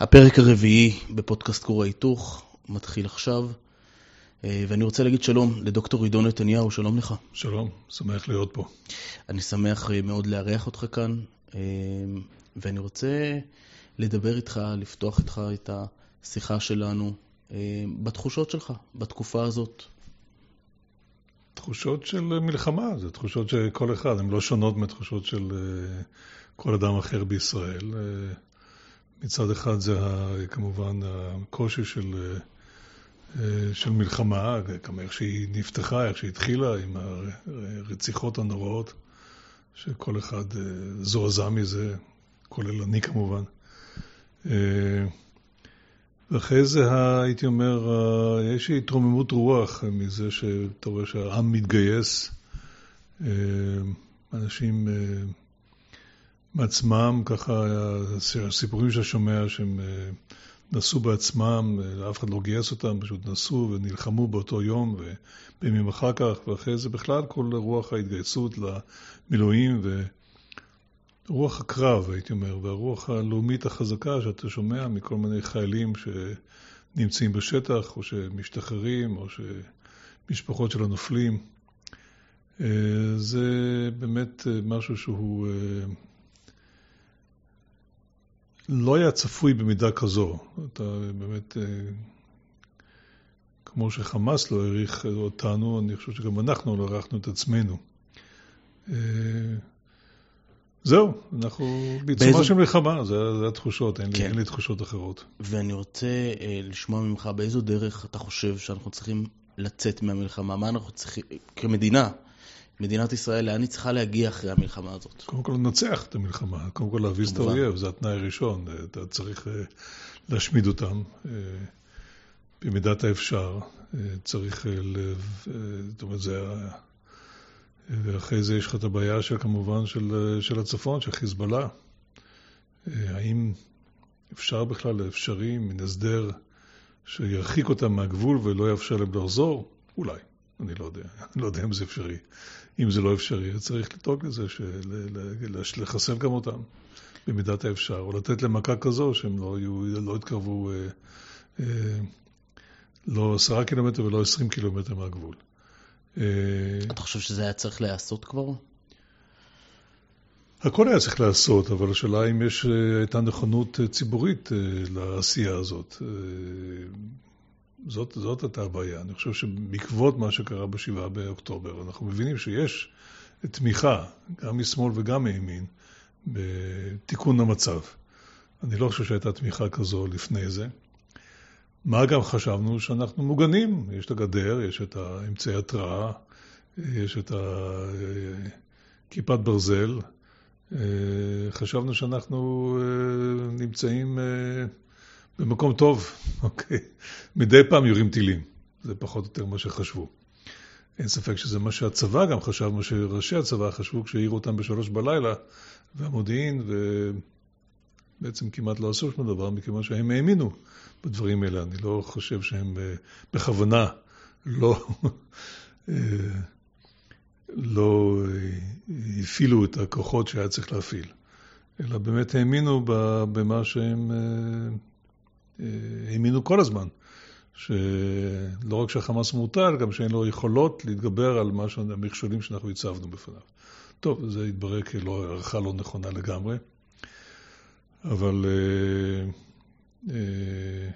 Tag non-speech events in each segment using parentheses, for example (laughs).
הפרק הרביעי בפודקאסט כור ההיתוך מתחיל עכשיו, אה, ואני רוצה להגיד שלום לדוקטור עידו נתניהו, שלום לך. שלום, שמח להיות פה. אני שמח אה, מאוד לארח אותך כאן, אה, ואני רוצה לדבר איתך, לפתוח איתך את השיחה שלנו בתחושות שלך, בתקופה הזאת. תחושות של מלחמה, זה תחושות של כל אחד, הן לא שונות מתחושות של כל אדם אחר בישראל. מצד אחד זה כמובן הקושי של, של מלחמה, כמה איך שהיא נפתחה, איך שהיא התחילה, עם הרציחות הנוראות, שכל אחד זועזע מזה, כולל אני כמובן. ואחרי זה, הייתי אומר, יש התרוממות רוח מזה שאתה רואה שהעם מתגייס, אנשים מעצמם, ככה, הסיפורים שאתה שומע שהם אה, נסעו בעצמם, אה, אף אחד לא גייס אותם, פשוט נסעו ונלחמו באותו יום ובימים אחר כך, ואחרי זה בכלל כל רוח ההתגייסות למילואים ורוח הקרב, הייתי אומר, והרוח הלאומית החזקה שאתה שומע מכל מיני חיילים שנמצאים בשטח, או שמשתחררים, או שמשפחות של הנופלים. אה, זה באמת משהו שהוא לא היה צפוי במידה כזו. אתה באמת, אה, כמו שחמאס לא העריך אותנו, אני חושב שגם אנחנו לא הערכנו את עצמנו. אה, זהו, אנחנו בעיצומה באיזו... של מלחמה, זה, זה התחושות, אין, כן. לי, אין לי תחושות אחרות. ואני רוצה אה, לשמוע ממך באיזו דרך אתה חושב שאנחנו צריכים לצאת מהמלחמה, מה אנחנו צריכים, כמדינה, מדינת ישראל, לאן היא צריכה להגיע אחרי המלחמה הזאת? קודם כל לנצח את המלחמה, קודם כל להביס את האויב, זה התנאי הראשון, אתה צריך אה, להשמיד אותם אה, במידת האפשר, אה, צריך, זאת אומרת, זה... ואחרי זה יש לך את הבעיה של, כמובן, של, של הצפון, של חיזבאללה. האם אפשר בכלל, אפשרי, מן הסדר שירחיק אותם מהגבול ולא יאפשר להם לחזור? אולי. אני לא יודע, (laughs) אני לא יודע אם זה אפשרי. אם זה לא אפשרי, צריך לדאוג לזה, לחסל גם אותם במידת האפשר, או לתת להם מכה כזו שהם לא, יהיו, לא יתקרבו אה, אה, לא עשרה קילומטר ולא עשרים קילומטר מהגבול. אה, אתה חושב שזה היה צריך להיעשות כבר? הכל היה צריך להיעשות, אבל השאלה אם יש, אה, הייתה נכונות אה, ציבורית לעשייה הזאת. זאת, זאת הייתה הבעיה. אני חושב שבעקבות מה שקרה ב-7 באוקטובר, אנחנו מבינים שיש תמיכה, גם משמאל וגם מימין, בתיקון המצב. אני לא חושב שהייתה תמיכה כזו לפני זה. מה גם חשבנו? שאנחנו מוגנים. יש את הגדר, יש את האמצעי התראה, יש את כיפת ברזל. חשבנו שאנחנו אה, נמצאים במקום טוב, אוקיי? מדי פעם יורים טילים, זה פחות או יותר מה שחשבו. אין ספק שזה מה שהצבא גם חשב, מה שראשי הצבא חשבו כשהעירו אותם בשלוש בלילה, והמודיעין, ובעצם כמעט לא עשו שום דבר, מכיוון שהם האמינו בדברים האלה. אני לא חושב שהם אה, בכוונה לא, אה, לא אה, הפעילו את הכוחות שהיה צריך להפעיל, אלא באמת האמינו במה שהם האמינו כל הזמן, שלא רק שהחמאס מוטל, גם שאין לו יכולות להתגבר על מה המכשולים שאנחנו הצבנו בפניו. טוב, זה התברר כלא הערכה לא נכונה לגמרי, אבל אה, אה,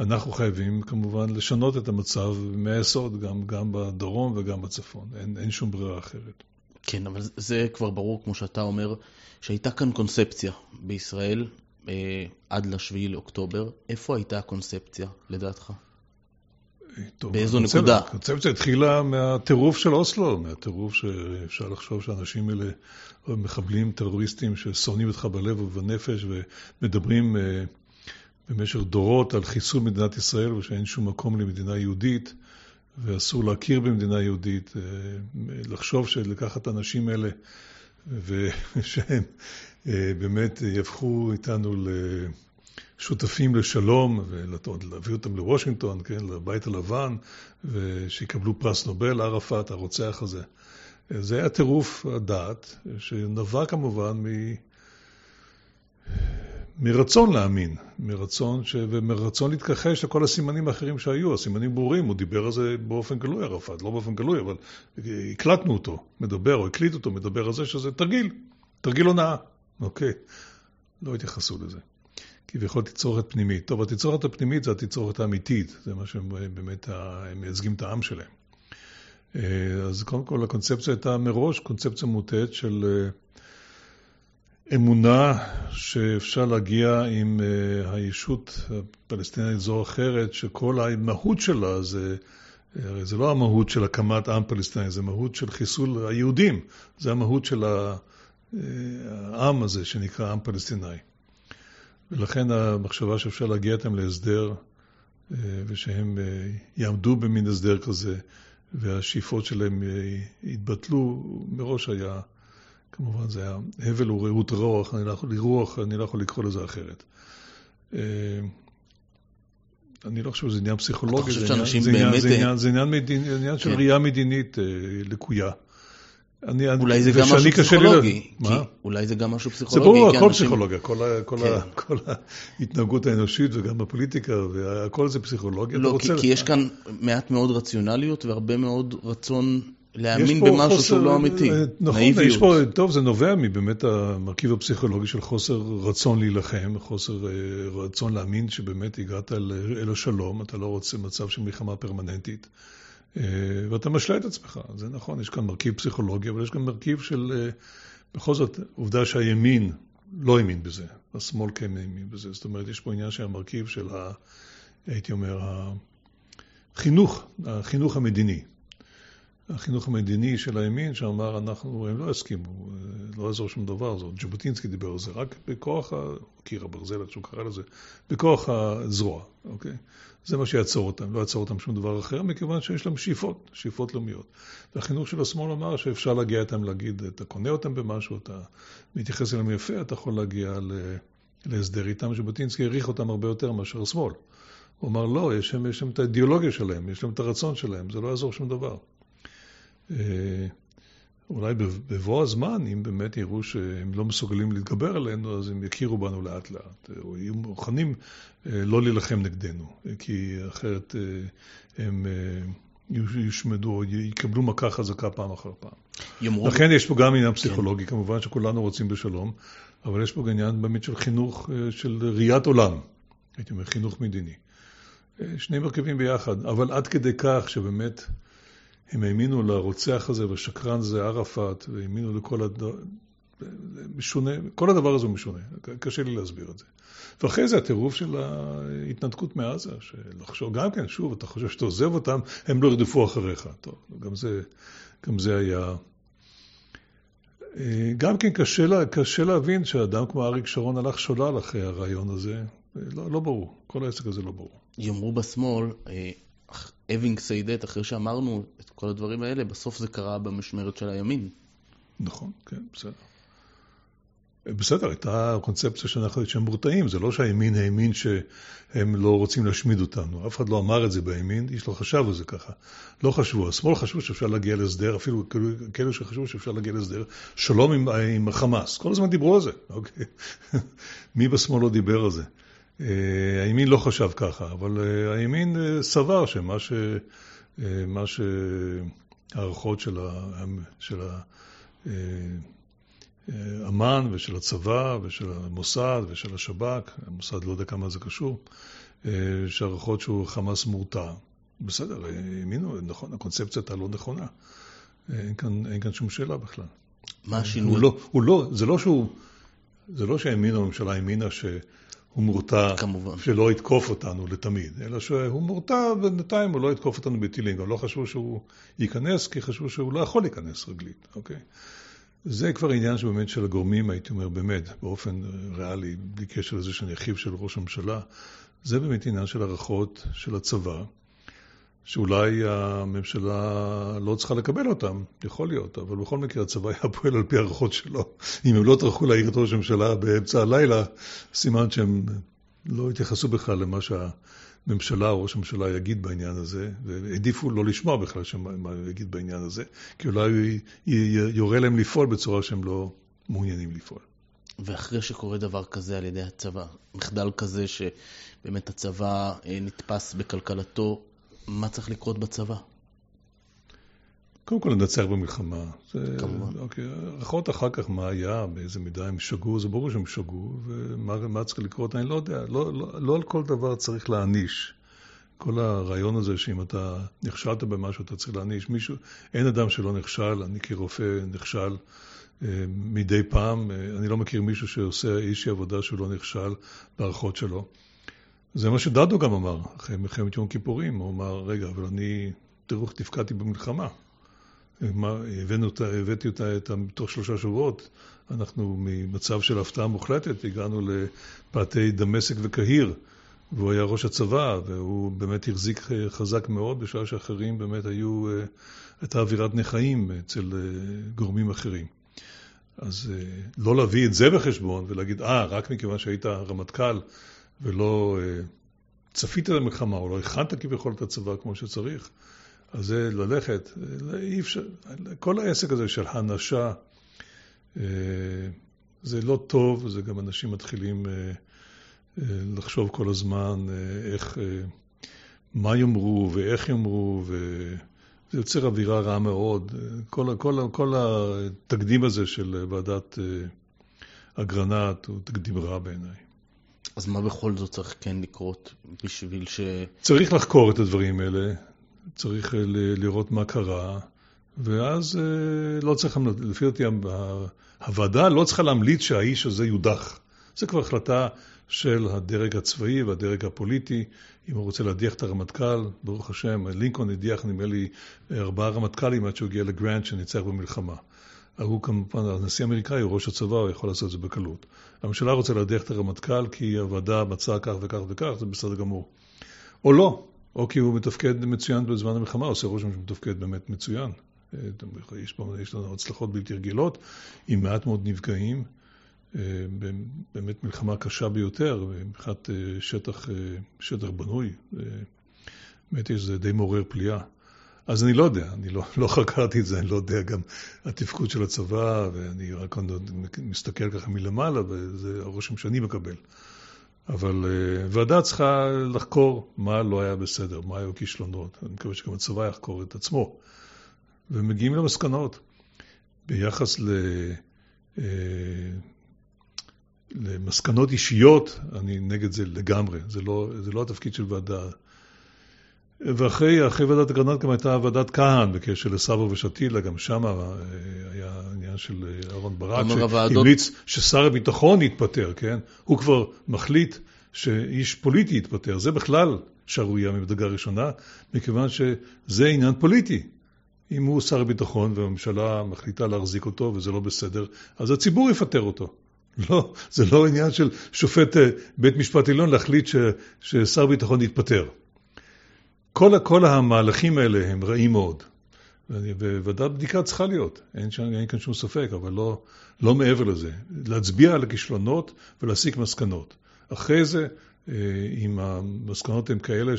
אנחנו חייבים כמובן לשנות את המצב מהיסוד, גם, גם בדרום וגם בצפון. אין, אין שום ברירה אחרת. כן, אבל זה כבר ברור, כמו שאתה אומר, שהייתה כאן קונספציה בישראל, עד לשביעי לאוקטובר, איפה הייתה הקונספציה, לדעתך? טוב, באיזו הקונספ... נקודה? הקונספציה התחילה מהטירוף של אוסלו, מהטירוף שאפשר לחשוב שהאנשים האלה מחבלים טרוריסטים ששונאים אותך בלב ובנפש ומדברים אה, במשך דורות על חיסול מדינת ישראל ושאין שום מקום למדינה יהודית ואסור להכיר במדינה יהודית, אה, לחשוב שלקחת את האנשים האלה (laughs) ושהם אה, באמת יהפכו איתנו לשותפים לשלום ולהביא אותם לוושינגטון, כן, לבית הלבן, ושיקבלו פרס נובל, ערפאת, הרוצח הזה. זה היה טירוף הדעת, שנבע כמובן מ... מרצון להאמין, מרצון, ש... ומרצון להתכחש לכל הסימנים האחרים שהיו, הסימנים ברורים, הוא דיבר על זה באופן גלוי, ערפאת, לא באופן גלוי, אבל הקלטנו אותו, מדבר, או הקליט אותו, מדבר על זה שזה תרגיל, תרגיל הונאה, אוקיי? לא התייחסו לזה. כביכול תצרוכת פנימית. טוב, התצרוכת הפנימית זה התצרוכת האמיתית, זה מה שהם באמת, מייצגים את העם שלהם. אה, אז קודם כל הקונספציה הייתה מראש קונספציה מוטעת של אה, אמונה שאפשר להגיע עם אה, הישות הפלסטינית זו אחרת, שכל המהות שלה זה, הרי זה לא המהות של הקמת עם פלסטיני, זה מהות של חיסול היהודים, זה המהות של העם הזה שנקרא עם פלסטיני. ולכן המחשבה שאפשר להגיע איתם להסדר, ושהם יעמדו במין הסדר כזה, והשאיפות שלהם התבטלו, מראש היה כמובן זה היה הבל ורעות רוח, אני לא יכול, לרוח, אני לא יכול לקרוא לזה אחרת. אה, אני לא חושב שזה עניין פסיכולוגי, זה עניין של כן. ראייה מדינית אה, לקויה. אני, אולי זה גם משהו פסיכולוגי. מה? אולי זה גם משהו פסיכולוגי. זה ברור, הכל אנשים... פסיכולוגיה, כל, כל, כן. ה, כל ההתנהגות האנושית וגם בפוליטיקה, והכל זה פסיכולוגיה. לא, כי, רוצה... כי יש כאן מעט מאוד רציונליות והרבה מאוד רצון להאמין במשהו חוסר, שהוא לא אמיתי, אה, נכון, נאיביות. יש פה, טוב, זה נובע מבאמת המרכיב הפסיכולוגי של חוסר רצון להילחם, חוסר אה, רצון להאמין שבאמת הגעת אל, אל השלום, אתה לא רוצה מצב של מלחמה פרמננטית, ואתה משלה את עצמך, זה נכון, יש כאן מרכיב פסיכולוגי, אבל יש גם מרכיב של, בכל זאת, עובדה שהימין לא האמין בזה, השמאל כן האמין בזה, זאת אומרת, יש פה עניין של המרכיב של, ה, הייתי אומר, החינוך, החינוך המדיני. החינוך המדיני של הימין, שאמר, אנחנו, הם לא הסכימו, לא יעזור שום דבר, זאת ז'בוטינסקי דיבר על זה, רק בכוח, קיר הברזל, איך שהוא קרא לזה, בכוח הזרוע, אוקיי? זה מה שיעצור אותם, לא יעצור אותם שום דבר אחר, מכיוון שיש להם שאיפות, שאיפות לאומיות. והחינוך של השמאל אמר שאפשר להגיע איתם להגיד, אתה קונה אותם במשהו, אתה מתייחס אליהם יפה, אתה יכול להגיע להסדר איתם. ז'בוטינסקי העריך אותם הרבה יותר מאשר השמאל. הוא אמר, לא, יש להם את האידיאולוגיה שלהם, יש להם את הרצון שלהם, זה לא יעזור שום דבר. אה, אולי בבוא הזמן, אם באמת יראו שהם לא מסוגלים להתגבר עלינו, אז הם יכירו בנו לאט לאט, או יהיו מוכנים אה, לא להילחם נגדנו, כי אחרת אה, הם יושמדו, או יקבלו מכה חזקה פעם אחר פעם. יאמרו... לכן יש פה גם עניין פסיכולוגי, כן. כמובן שכולנו רוצים בשלום, אבל יש פה גם עניין באמת של חינוך, של ראיית עולם, הייתי אומר, חינוך מדיני. שני מרכיבים ביחד, אבל עד כדי כך שבאמת... הם האמינו לרוצח הזה והשקרן הזה, ערפאת, והאמינו לכל הדבר, משונה, כל הדבר הזה הוא משונה, קשה לי להסביר את זה. ואחרי זה הטירוף של ההתנתקות מעזה, שלחשוב, גם כן, שוב, אתה חושב שאתה עוזב אותם, הם לא ירדפו אחריך. טוב, גם זה, גם זה היה... גם כן קשה, לה, קשה להבין שאדם כמו אריק שרון הלך שולל אחרי הרעיון הזה. לא, לא ברור, כל העסק הזה לא ברור. יאמרו בשמאל, אה, having said that, אחרי שאמרנו את כל הדברים האלה, בסוף זה קרה במשמרת של הימין. נכון, כן, בסדר. בסדר, הייתה קונספציה שאנחנו, שהם מורתעים, זה לא שהימין האמין שהם לא רוצים להשמיד אותנו, אף אחד לא אמר את זה בימין, איש לא חשב על זה ככה. לא חשבו, השמאל חשבו שאפשר להגיע להסדר, אפילו כאלה שחשבו שאפשר להגיע להסדר, שלום עם, עם החמאס, כל הזמן דיברו על זה, אוקיי? (laughs) מי בשמאל לא דיבר על זה? אה, הימין לא חשב ככה, אבל אה, הימין אה, סבר שמה ש... מה שהערכות של, ה... של האמ"ן ושל הצבא ושל המוסד ושל השב"כ, המוסד לא יודע כמה זה קשור, שהערכות שהוא חמאס מורתע. בסדר, האמינו, נכון, הקונספציה הייתה לא נכונה. אין כאן, אין כאן שום שאלה בכלל. מה השינוי? הוא לא, הוא לא, זה לא שהוא, זה לא שהאמינו, הממשלה האמינה ש... הוא מורתע שלא יתקוף אותנו לתמיד, אלא שהוא מורתע בינתיים הוא לא יתקוף אותנו בטילים, גם לא חשבו שהוא ייכנס, כי חשבו שהוא לא יכול להיכנס רגלית, אוקיי? זה כבר עניין שבאמת של הגורמים, הייתי אומר, באמת, באופן ריאלי, בלי קשר לזה שאני אחיו של ראש הממשלה, זה באמת עניין של הערכות של הצבא. שאולי הממשלה לא צריכה לקבל אותם, יכול להיות, אבל בכל מקרה הצבא (laughs) היה פועל על פי הערכות שלו. אם הם לא טרחו להעיר את ראש הממשלה באמצע הלילה, סימן שהם לא התייחסו בכלל למה שהממשלה או ראש הממשלה יגיד בעניין הזה, והעדיפו לא לשמוע בכלל מה הוא יגיד בעניין הזה, כי אולי הוא יורה להם לפעול בצורה שהם לא מעוניינים לפעול. ואחרי שקורה דבר כזה על ידי הצבא, מחדל כזה שבאמת הצבא אה, נתפס בכלכלתו, מה צריך לקרות בצבא? קודם כל לנצח במלחמה. זה, כמובן. אוקיי, אחות אחר כך מה היה, באיזה מידה הם שגו, זה ברור שהם שגו, ומה צריך לקרות, אני לא יודע. לא, לא, לא על כל דבר צריך להעניש. כל הרעיון הזה שאם אתה נכשלת במשהו, אתה צריך להעניש מישהו. אין אדם שלא נכשל, אני כרופא נכשל אה, מדי פעם. אה, אני לא מכיר מישהו שעושה איזושהי עבודה שהוא לא נכשל בהערכות שלו. זה מה שדדו גם אמר, אחרי מלחמת יום כיפורים. הוא אמר, רגע, אבל אני, תראו איך תפקדתי במלחמה. הבאנו אותה, הבאתי אותה תוך שלושה שבועות. אנחנו ממצב של הפתעה מוחלטת, הגענו לפאתי דמשק וקהיר, והוא היה ראש הצבא, והוא באמת החזיק חזק מאוד, בשעה שאחרים באמת היו, הייתה אווירת נכאים אצל גורמים אחרים. אז לא להביא את זה בחשבון ולהגיד, אה, רק מכיוון שהיית רמטכ"ל ולא צפית את המלחמה, או לא הכנת כביכול את הצבא כמו שצריך, אז זה ללכת, אי אפשר, כל העסק הזה של האנשה, אה, זה לא טוב, זה גם אנשים מתחילים אה, אה, לחשוב כל הזמן איך, מה יאמרו ואיך יאמרו, וזה יוצר אווירה רעה מאוד. כל, כל, כל התקדים הזה של ועדת אגרנט הוא תקדים רע בעיניי. אז מה בכל זאת צריך כן לקרות בשביל ש... צריך לחקור את הדברים האלה, צריך אה, לראות מה קרה, ואז אה, לא צריך, לפי דעתי, הוועדה לא צריכה להמליץ שהאיש הזה יודח. זו כבר החלטה של הדרג הצבאי והדרג הפוליטי. אם הוא רוצה להדיח את הרמטכ"ל, ברוך השם, לינקולן הדיח נדמה לי ארבעה רמטכ"לים עד שהוא הגיע לגרנד שניצח במלחמה. הוא כמובן, הנשיא האמריקאי הוא ראש הצבא, הוא יכול לעשות את זה בקלות. הממשלה רוצה להדיח את הרמטכ"ל כי הוועדה מצאה כך וכך וכך, זה בסדר גמור. או לא, או כי הוא מתפקד מצוין בזמן המלחמה, עושה רושם שהוא מתפקד באמת מצוין. יש, פה, יש לנו הצלחות בלתי רגילות, עם מעט מאוד נפגעים. אה, באמת מלחמה קשה ביותר, מבחינת אה, שטח, אה, שטח בנוי. באמת יש זה די מעורר פליאה. אז אני לא יודע, אני לא, (laughs) לא חקרתי את זה, אני לא יודע גם התפקוד של הצבא, ואני רק מסתכל ככה מלמעלה, וזה הרושם שאני מקבל. אבל ועדה צריכה לחקור מה לא היה בסדר, מה היו כישלונות. אני מקווה שגם הצבא יחקור את עצמו. ומגיעים למסקנות. ביחס ל, uh, למסקנות אישיות, אני נגד זה לגמרי. זה לא, זה לא התפקיד של ועדה. ואחרי ועדת אגרנט גם הייתה ועדת כהן בקשר לסבו ושתילה, גם שם אה, היה עניין של אה, אהרן ברק, שהמליץ ששר הביטחון יתפטר, כן? הוא כבר מחליט שאיש פוליטי יתפטר. זה בכלל שערורייה מדרגה ראשונה, מכיוון שזה עניין פוליטי. אם הוא שר הביטחון והממשלה מחליטה להחזיק אותו וזה לא בסדר, אז הציבור יפטר אותו. (laughs) לא, זה לא עניין של שופט אה, בית משפט עליון להחליט ש, ששר ביטחון יתפטר. כל, כל המהלכים האלה הם רעים מאוד. וועדת בדיקה צריכה להיות, אין, שם, אין כאן שום ספק, אבל לא, לא מעבר לזה. להצביע על הכישלונות ולהסיק מסקנות. אחרי זה, אה, אם המסקנות הן כאלה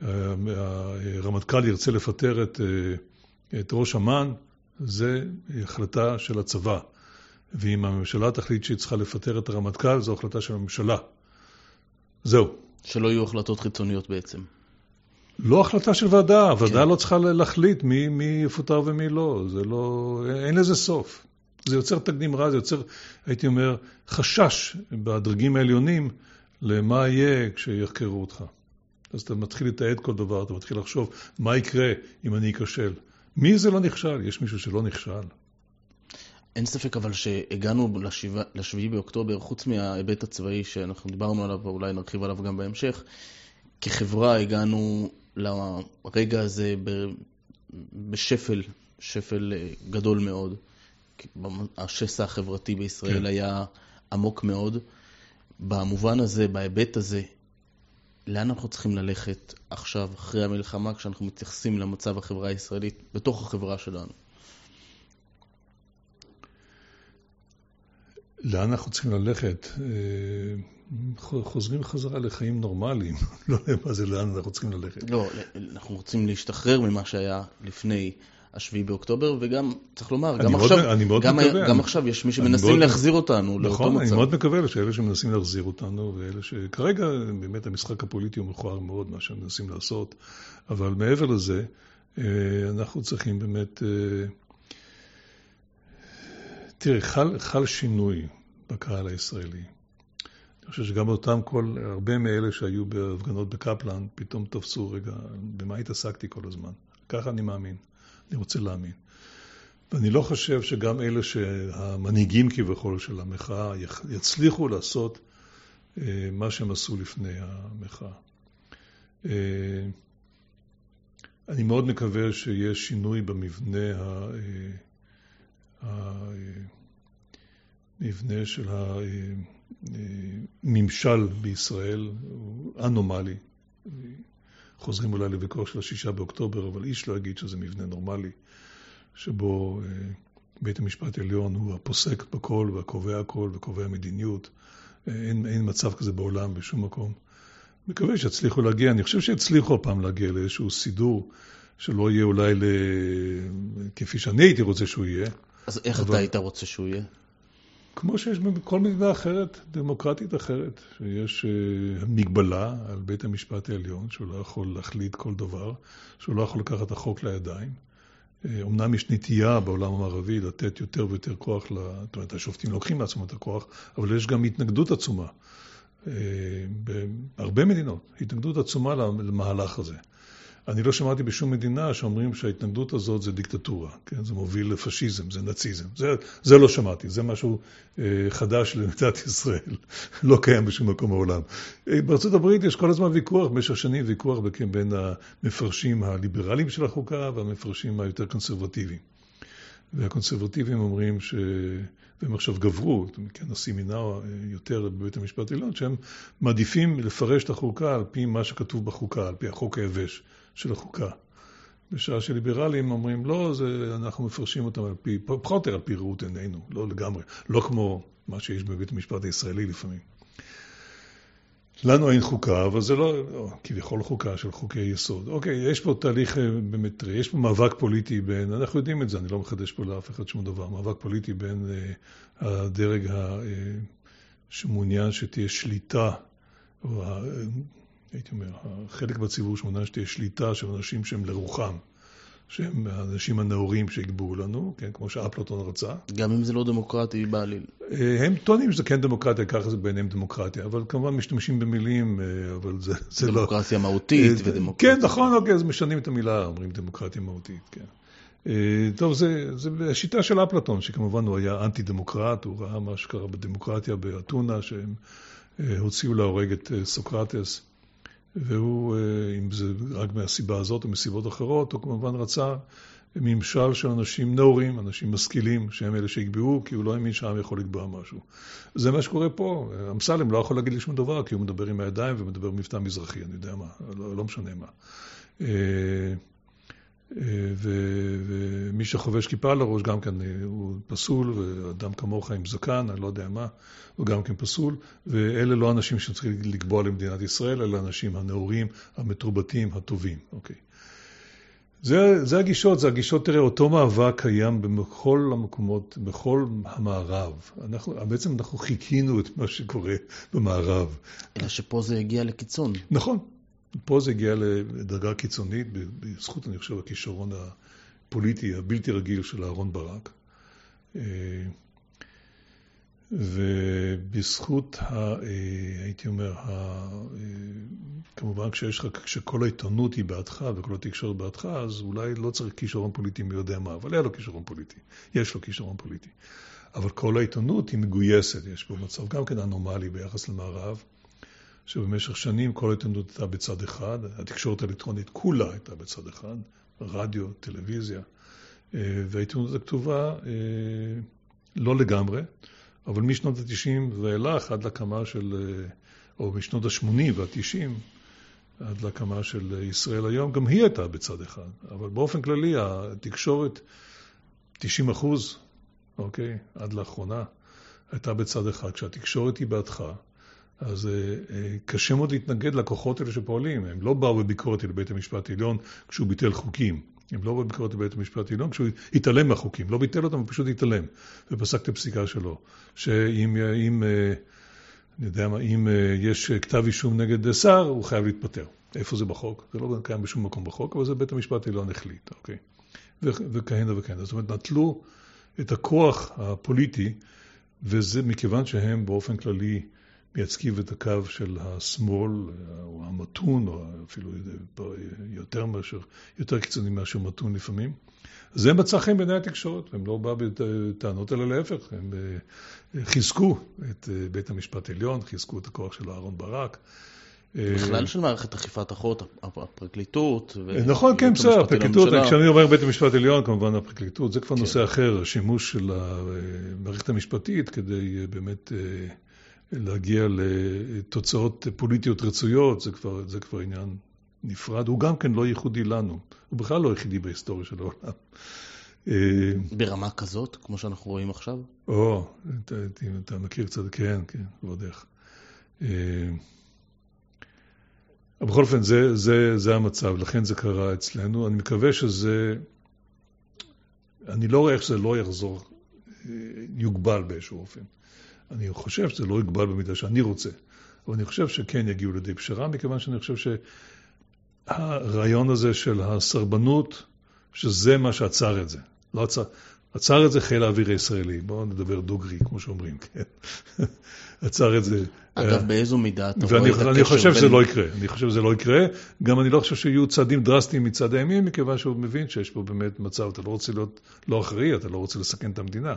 שהרמטכ"ל ירצה לפטר את, אה, את ראש אמ"ן, זה החלטה של הצבא. ואם הממשלה תחליט שהיא צריכה לפטר את הרמטכ"ל, זו החלטה של הממשלה. זהו. שלא יהיו החלטות חיצוניות בעצם. לא החלטה של ועדה, הוועדה כן. לא צריכה להחליט מי, מי יפוטר ומי לא, זה לא, אין לזה סוף. זה יוצר תקדים רע, זה יוצר, הייתי אומר, חשש בדרגים העליונים למה יהיה כשיחקרו אותך. אז אתה מתחיל לתעד כל דבר, אתה מתחיל לחשוב מה יקרה אם אני אכשל. מי זה לא נכשל? יש מישהו שלא נכשל. אין ספק אבל שהגענו לשביעי באוקטובר, חוץ מההיבט הצבאי שאנחנו דיברנו עליו, ואולי נרחיב עליו גם בהמשך, כחברה הגענו לרגע הזה בשפל, שפל אה, גדול מאוד. השסע החברתי בישראל כן. היה עמוק מאוד. במובן הזה, בהיבט הזה, לאן אנחנו צריכים ללכת עכשיו, אחרי המלחמה, כשאנחנו מתייחסים למצב החברה הישראלית בתוך החברה שלנו? לאן אנחנו צריכים ללכת? חוזרים חזרה לחיים נורמליים. (laughs) לא יודע מה זה לאן אנחנו צריכים ללכת. לא, אנחנו רוצים להשתחרר ממה שהיה לפני השביעי באוקטובר, וגם, צריך לומר, אני גם מאוד- עכשיו, אני מאוד גם, מקווה. גם אני- עכשיו יש מי אני שמנסים מאוד- להחזיר אותנו לאותו נכון, אני מצב. מאוד מקווה שאלה שמנסים להחזיר אותנו, ואלה שכרגע באמת המשחק הפוליטי הוא מכוער מאוד, מה שהם מנסים לעשות, אבל מעבר לזה, אה, אנחנו צריכים באמת... אה, תראה, חל, חל שינוי בקהל הישראלי. אני חושב שגם אותם כל, הרבה מאלה שהיו בהפגנות בקפלן, פתאום תפסו, רגע, במה התעסקתי כל הזמן? ככה אני מאמין, אני רוצה להאמין. ואני לא חושב שגם אלה שהמנהיגים כביכול של המחאה יח- יצליחו לעשות אה, מה שהם עשו לפני המחאה. אה, אני מאוד מקווה שיש שינוי במבנה ה... אה, ה- אה, של הממשל בישראל הוא אנומלי. חוזרים אולי לוויכוח של השישה באוקטובר, אבל איש לא יגיד שזה מבנה נורמלי, שבו אה, בית המשפט העליון הוא הפוסק בכל והקובע הכל וקובע מדיניות. אה, אין, אין מצב כזה בעולם בשום מקום. מקווה שיצליחו להגיע, אני חושב שיצליחו הפעם להגיע לאיזשהו סידור שלא יהיה אולי ל... כפי שאני הייתי רוצה שהוא יהיה, אז איך אבל- אתה היית רוצה שהוא יהיה? כמו שיש בכל מדינה אחרת, דמוקרטית אחרת, שיש אה, מגבלה על בית המשפט העליון, שהוא לא יכול להחליט כל דבר, שהוא לא יכול לקחת החוק לידיים. אה, אמנם יש נטייה בעולם המערבי לתת יותר ויותר כוח, זאת אומרת, השופטים לוקחים לעצמם את הכוח, אבל יש גם התנגדות עצומה. אה, בהרבה מדינות, התנגדות עצומה למהלך הזה. אני לא שמעתי בשום מדינה שאומרים שההתנגדות הזאת זה דיקטטורה, כן? זה מוביל לפשיזם, זה נאציזם. זה, זה לא שמעתי, זה משהו אה, חדש למדינת ישראל, (laughs) לא קיים בשום מקום בעולם. אה, בארצות הברית יש כל הזמן ויכוח, במשך שנים ויכוח בין- בין המפרשים הליברליים של החוקה והמפרשים היותר קונסרבטיביים. והקונסרבטיבים אומרים ש... והם עכשיו גברו, כן, הנשיא מינה אה, יותר בבית המשפט העליון, שהם מעדיפים לפרש את החוקה על פי מה שכתוב בחוקה, על פי החוק היבש של החוקה. בשעה שליברלים אומרים, לא, זה, אנחנו מפרשים אותם על פי, פחות או יותר על פי ראות עינינו, לא לגמרי, לא כמו מה שיש בבית המשפט הישראלי לפעמים. לנו אין חוקה, אבל זה לא, לא כביכול חוקה של חוקי יסוד. אוקיי, יש פה תהליך אה, באמת, יש פה מאבק פוליטי בין, אנחנו יודעים את זה, אני לא מחדש פה לאף אחד שום דבר, מאבק פוליטי בין אה, הדרג ה, אה, שמעוניין שתהיה שליטה, או אה, הייתי אומר, החלק בציבור שמעוניין שתהיה שליטה של אנשים שהם לרוחם, שהם האנשים הנאורים שיקבעו לנו, כן, כמו שאפלטון רצה. גם אם זה לא דמוקרטי בעליל. אה, הם טוענים שזה כן דמוקרטיה, ככה זה בעיניהם דמוקרטיה, אבל כמובן משתמשים במילים, אה, אבל זה, זה לא... דמוקרטיה מהותית אה, ודמוקרטיה. כן, נכון, אוקיי, אז משנים את המילה, אומרים דמוקרטיה מהותית, כן. טוב, זה, זה השיטה של אפלטון, שכמובן הוא היה אנטי דמוקרט, הוא ראה מה שקרה בדמוקרטיה באתונה, שהם הוציאו להורג את סוקרטס, והוא, אה, אם זה רק מהסיבה הזאת או מסיבות אחרות, הוא כמובן רצה ממשל של אנשים נאורים, אנשים משכילים, שהם אלה שיקבעו, כי הוא לא האמין שהעם יכול לקבוע משהו. זה מה שקורה פה. אמסלם לא יכול להגיד לי שום דבר, כי הוא מדבר עם הידיים ומדבר מבטא מזרחי, אני יודע מה, לא, לא משנה מה. אה, ומי שחובש כיפה על הראש גם כן אה, הוא פסול, ואדם כמוך עם זקן, אני לא יודע מה, הוא גם כן פסול, ואלה לא אנשים שצריכים לקבוע למדינת ישראל, אלא האנשים הנאורים, המתורבתים, הטובים, אוקיי. זה, זה הגישות, זה הגישות, תראה, אותו מאבק קיים בכל המקומות, בכל המערב. אנחנו, בעצם אנחנו חיכינו את מה שקורה במערב. אלא שפה זה הגיע לקיצון. נכון, פה זה הגיע לדרגה קיצונית, בזכות, אני חושב, הכישרון הפוליטי הבלתי רגיל של אהרן ברק. ובזכות, ה, הייתי אומר, ה, כמובן כשיש לך, כשכל העיתונות היא בעדך וכל התקשורת בעדך, אז אולי לא צריך כישרון פוליטי מי יודע מה, אבל היה לו כישרון פוליטי, יש לו כישרון פוליטי. אבל כל העיתונות היא מגויסת, יש פה מצב גם כן אנומלי ביחס למערב, שבמשך שנים כל העיתונות הייתה בצד אחד, התקשורת האלקטרונית כולה הייתה בצד אחד, רדיו, טלוויזיה, אה, והעיתונות הכתובה לא לגמרי. אבל משנות ה-90 ואילך עד להקמה של, או משנות ה-80 וה-90, עד להקמה של ישראל היום, גם היא הייתה בצד אחד. אבל באופן כללי התקשורת, 90 אחוז, אוקיי, עד לאחרונה, הייתה בצד אחד. כשהתקשורת היא בעדך, אז קשה מאוד להתנגד לכוחות האלה שפועלים. הם לא באו בביקורת אל בית המשפט העליון כשהוא ביטל חוקים. הם לא רואים ביקורת לבית המשפט העליון כשהוא התעלם מהחוקים, לא ביטל אותם, הוא פשוט התעלם, ופסק את הפסיקה שלו, שאם אם, אה, אני יודע מה, אם אה, יש כתב אישום נגד שר, הוא חייב להתפטר. איפה זה בחוק? זה לא קיים בשום מקום בחוק, אבל זה בית המשפט העליון החליט, אוקיי? וכהנה וכהנה. זאת אומרת, נטלו את הכוח הפוליטי, וזה מכיוון שהם באופן כללי מייצגים את הקו של השמאל, או המתון, או אפילו יותר מאשר, יותר קיצוני מאשר מתון לפעמים. זה מצא חן בעיני התקשורת, הם לא באו בטענות, אלא להפך, הם אה, חיזקו את אה, בית המשפט העליון, חיזקו את הכוח של אהרן ברק. בכלל של מערכת אכיפת החוק, הפרקליטות. נכון, כן, בסדר, הפרקליטות, כשאני אומר בית המשפט העליון, כמובן הפרקליטות, זה כבר כן. נושא אחר, השימוש של המערכת המשפטית כדי אה, באמת אה, להגיע לתוצאות פוליטיות רצויות, זה כבר, זה כבר עניין נפרד, הוא גם כן לא ייחודי לנו, הוא בכלל לא יחידי בהיסטוריה של העולם. אה, ברמה כזאת, כמו שאנחנו רואים עכשיו? או, אתה, אתה מכיר קצת, כן, כן, ועוד איך. בכל אופן, זה, זה, זה המצב, לכן זה קרה אצלנו. אני מקווה שזה... אני לא רואה איך שזה לא יחזור, יוגבל באיזשהו אופן. אני חושב שזה לא יוגבל במידה שאני רוצה, אבל אני חושב שכן יגיעו לידי פשרה, מכיוון שאני חושב שהרעיון הזה של הסרבנות, שזה מה שעצר את זה. לא עצר, עצר את זה חיל האוויר הישראלי. בואו נדבר דוגרי, כמו שאומרים, כן. עצר את זה. אגב, אה, באיזו מידה אתה רואה את הקשר בין... ואני חושב שזה לא יקרה. אני חושב שזה לא יקרה. גם אני לא חושב שיהיו צעדים דרסטיים מצד הימין, מכיוון שהוא מבין שיש פה באמת מצב, אתה לא רוצה להיות לא אחראי, אתה לא רוצה לסכן את המדינה.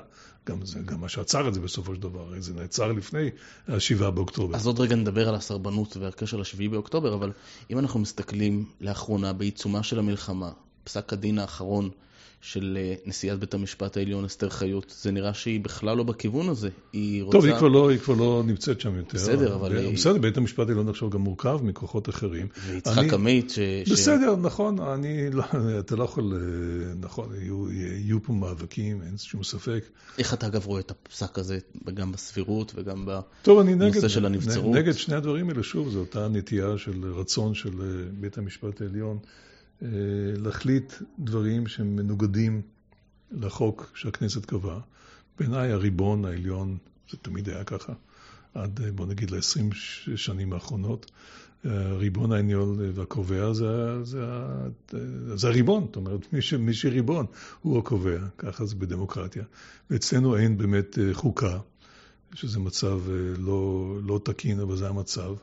גם, זה, גם מה שעצר את זה בסופו של דבר, זה נעצר לפני ה-7 באוקטובר. אז עוד רגע נדבר על הסרבנות והקשר ל-7 באוקטובר, אבל אם אנחנו מסתכלים לאחרונה בעיצומה של המלחמה, פסק הדין האחרון של אה, נשיאת בית המשפט העליון אסתר חיות, זה נראה שהיא בכלל לא בכיוון הזה. היא רוצה... טוב, היא כבר לא, היא כבר לא נמצאת שם יותר. בסדר, אבל... היא... בסדר, בית המשפט העליון עכשיו גם מורכב מכוחות אחרים. ויצחק אני... עמית ש... בסדר, ש... נכון, אני לא, אתה לא יכול, אה, נכון, יהיו, יהיו פה מאבקים, אין שום ספק. איך אתה אגב רואה את הפסק הזה, גם בסבירות וגם בנושא של הנבצרות? נגד שני הדברים האלה, שוב, זו אותה נטייה של רצון של אה, בית המשפט העליון. אה, להחליט דברים שהם מנוגדים לחוק שהכנסת קבעה. בעיניי הריבון העליון, זה תמיד היה ככה, עד אה, בוא נגיד ל-20 שנים האחרונות. הריבון העליון והקובע זה, זה, זה הריבון, זאת אומרת, מי, ש, מי שריבון הוא הקובע, ככה זה בדמוקרטיה. ואצלנו אין באמת אה, חוקה, שזה מצב לא, לא תקין, אבל זה המצב.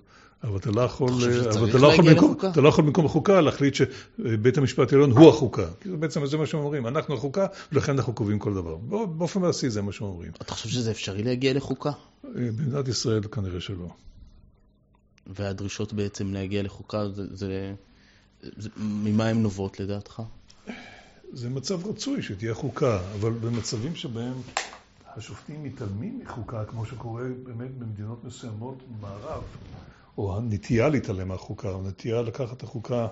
אבל אתה לא יכול, אבל אתה לא יכול, במקום, אתה לא יכול במקום החוקה להחליט שבית המשפט העליון הוא החוקה. כי זה בעצם זה מה שהם אומרים, אנחנו החוקה, ולכן אנחנו קובעים כל דבר. באופן מעשי זה מה שהם אומרים. אתה חושב שזה אפשרי להגיע לחוקה? במדינת ישראל כנראה שלא. והדרישות בעצם להגיע לחוקה, זה, זה, זה, ממה הן נובעות לדעתך? זה מצב רצוי שתהיה חוקה, אבל במצבים שבהם השופטים מתעלמים מחוקה, כמו שקורה באמת במדינות מסוימות במערב, או הנטייה להתעלם מהחוקה, הנטייה לקחת את החוקה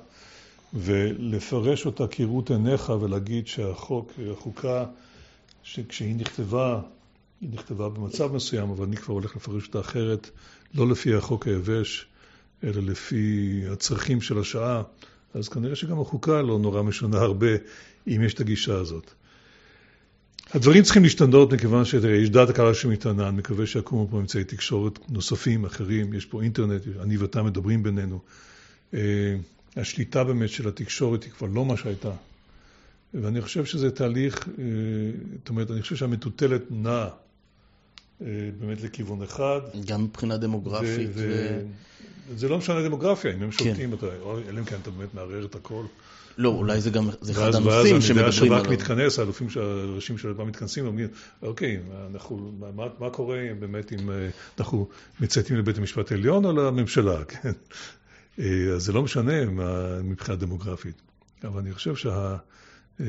ולפרש אותה כראות עיניך ולהגיד שהחוק, החוקה, שכשהיא נכתבה, היא נכתבה במצב מסוים, אבל אני כבר הולך לפרש אותה אחרת, לא לפי החוק היבש, אלא לפי הצרכים של השעה, אז כנראה שגם החוקה לא נורא משונה הרבה, אם יש את הגישה הזאת. הדברים צריכים להשתנות מכיוון שיש דעת הקהל שמתענה, אני מקווה שיקומו פה אמצעי תקשורת נוספים, אחרים, יש פה אינטרנט, אני ואתה מדברים בינינו. אה, השליטה באמת של התקשורת היא כבר לא מה שהייתה. ואני חושב שזה תהליך, אה, זאת אומרת, אני חושב שהמטוטלת נעה אה, באמת לכיוון אחד. גם מבחינה דמוגרפית. ו... ו... זה לא משנה דמוגרפיה, אם הם כן. שולטים, אלא אם כן אתה באמת מערער את הכל. לא, אולי זה גם, זה אחד הנושאים שמדברים עליו. ואז השב"כ מתכנס, האלופים, הראשים של השב"כ מתכנסים ואומרים, אוקיי, אנחנו, מה, מה קורה באמת אם אה, אנחנו מצייתים לבית המשפט העליון או לממשלה, (laughs) כן? אה, אז זה לא משנה מבחינה דמוגרפית. אבל אני חושב שה... אה,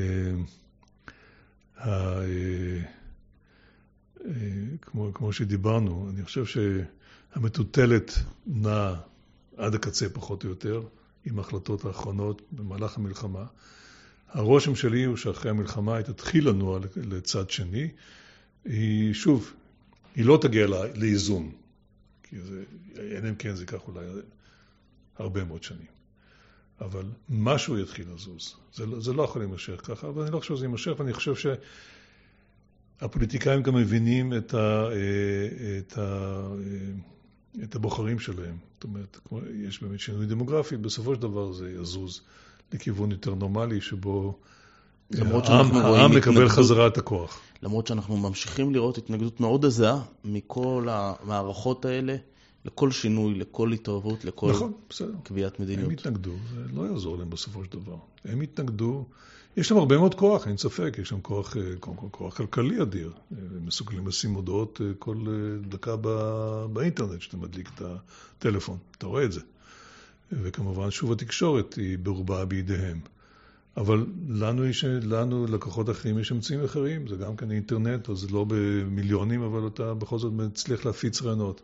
ה, כמו, כמו שדיברנו, אני חושב שהמטוטלת נעה עד הקצה פחות או יותר. עם ההחלטות האחרונות במהלך המלחמה. הרושם שלי הוא שאחרי המלחמה היא תתחיל לנוע לצד שני. היא, שוב, היא לא תגיע לאיזון, כי זה, אלא אם כן זה ייקח אולי הרבה מאוד שנים. אבל משהו יתחיל לזוז. זה, לא, זה לא יכול להימשך ככה, אבל אני לא חושב שזה יימשך, ואני חושב שהפוליטיקאים גם מבינים את, ה, אה, את, ה, אה, את הבוחרים שלהם. זאת אומרת, יש באמת שינוי דמוגרפי, בסופו של דבר זה יזוז לכיוון יותר נורמלי, שבו העם, העם מקבל התנגדות, חזרה את הכוח. למרות שאנחנו ממשיכים לראות התנגדות מאוד עזה מכל המערכות האלה. לכל שינוי, לכל התערבות, לכל נכון, קביעת מדיניות. הם התנגדו, זה לא יעזור להם בסופו של דבר. הם התנגדו, יש להם הרבה מאוד כוח, אין ספק, יש להם כוח, אה, כוח, כוח כלכלי אדיר. הם מסוגלים לשים הודעות אה, כל אה, דקה באינטרנט, שאתה מדליק את הטלפון, אתה רואה את זה. וכמובן, שוב, התקשורת היא ברובה בידיהם. אבל לנו, יש, לנו, לקוחות אחרים, יש אמצעים אחרים, זה גם כן אינטרנט, אז לא במיליונים, אבל אתה בכל זאת מצליח להפיץ רעיונות.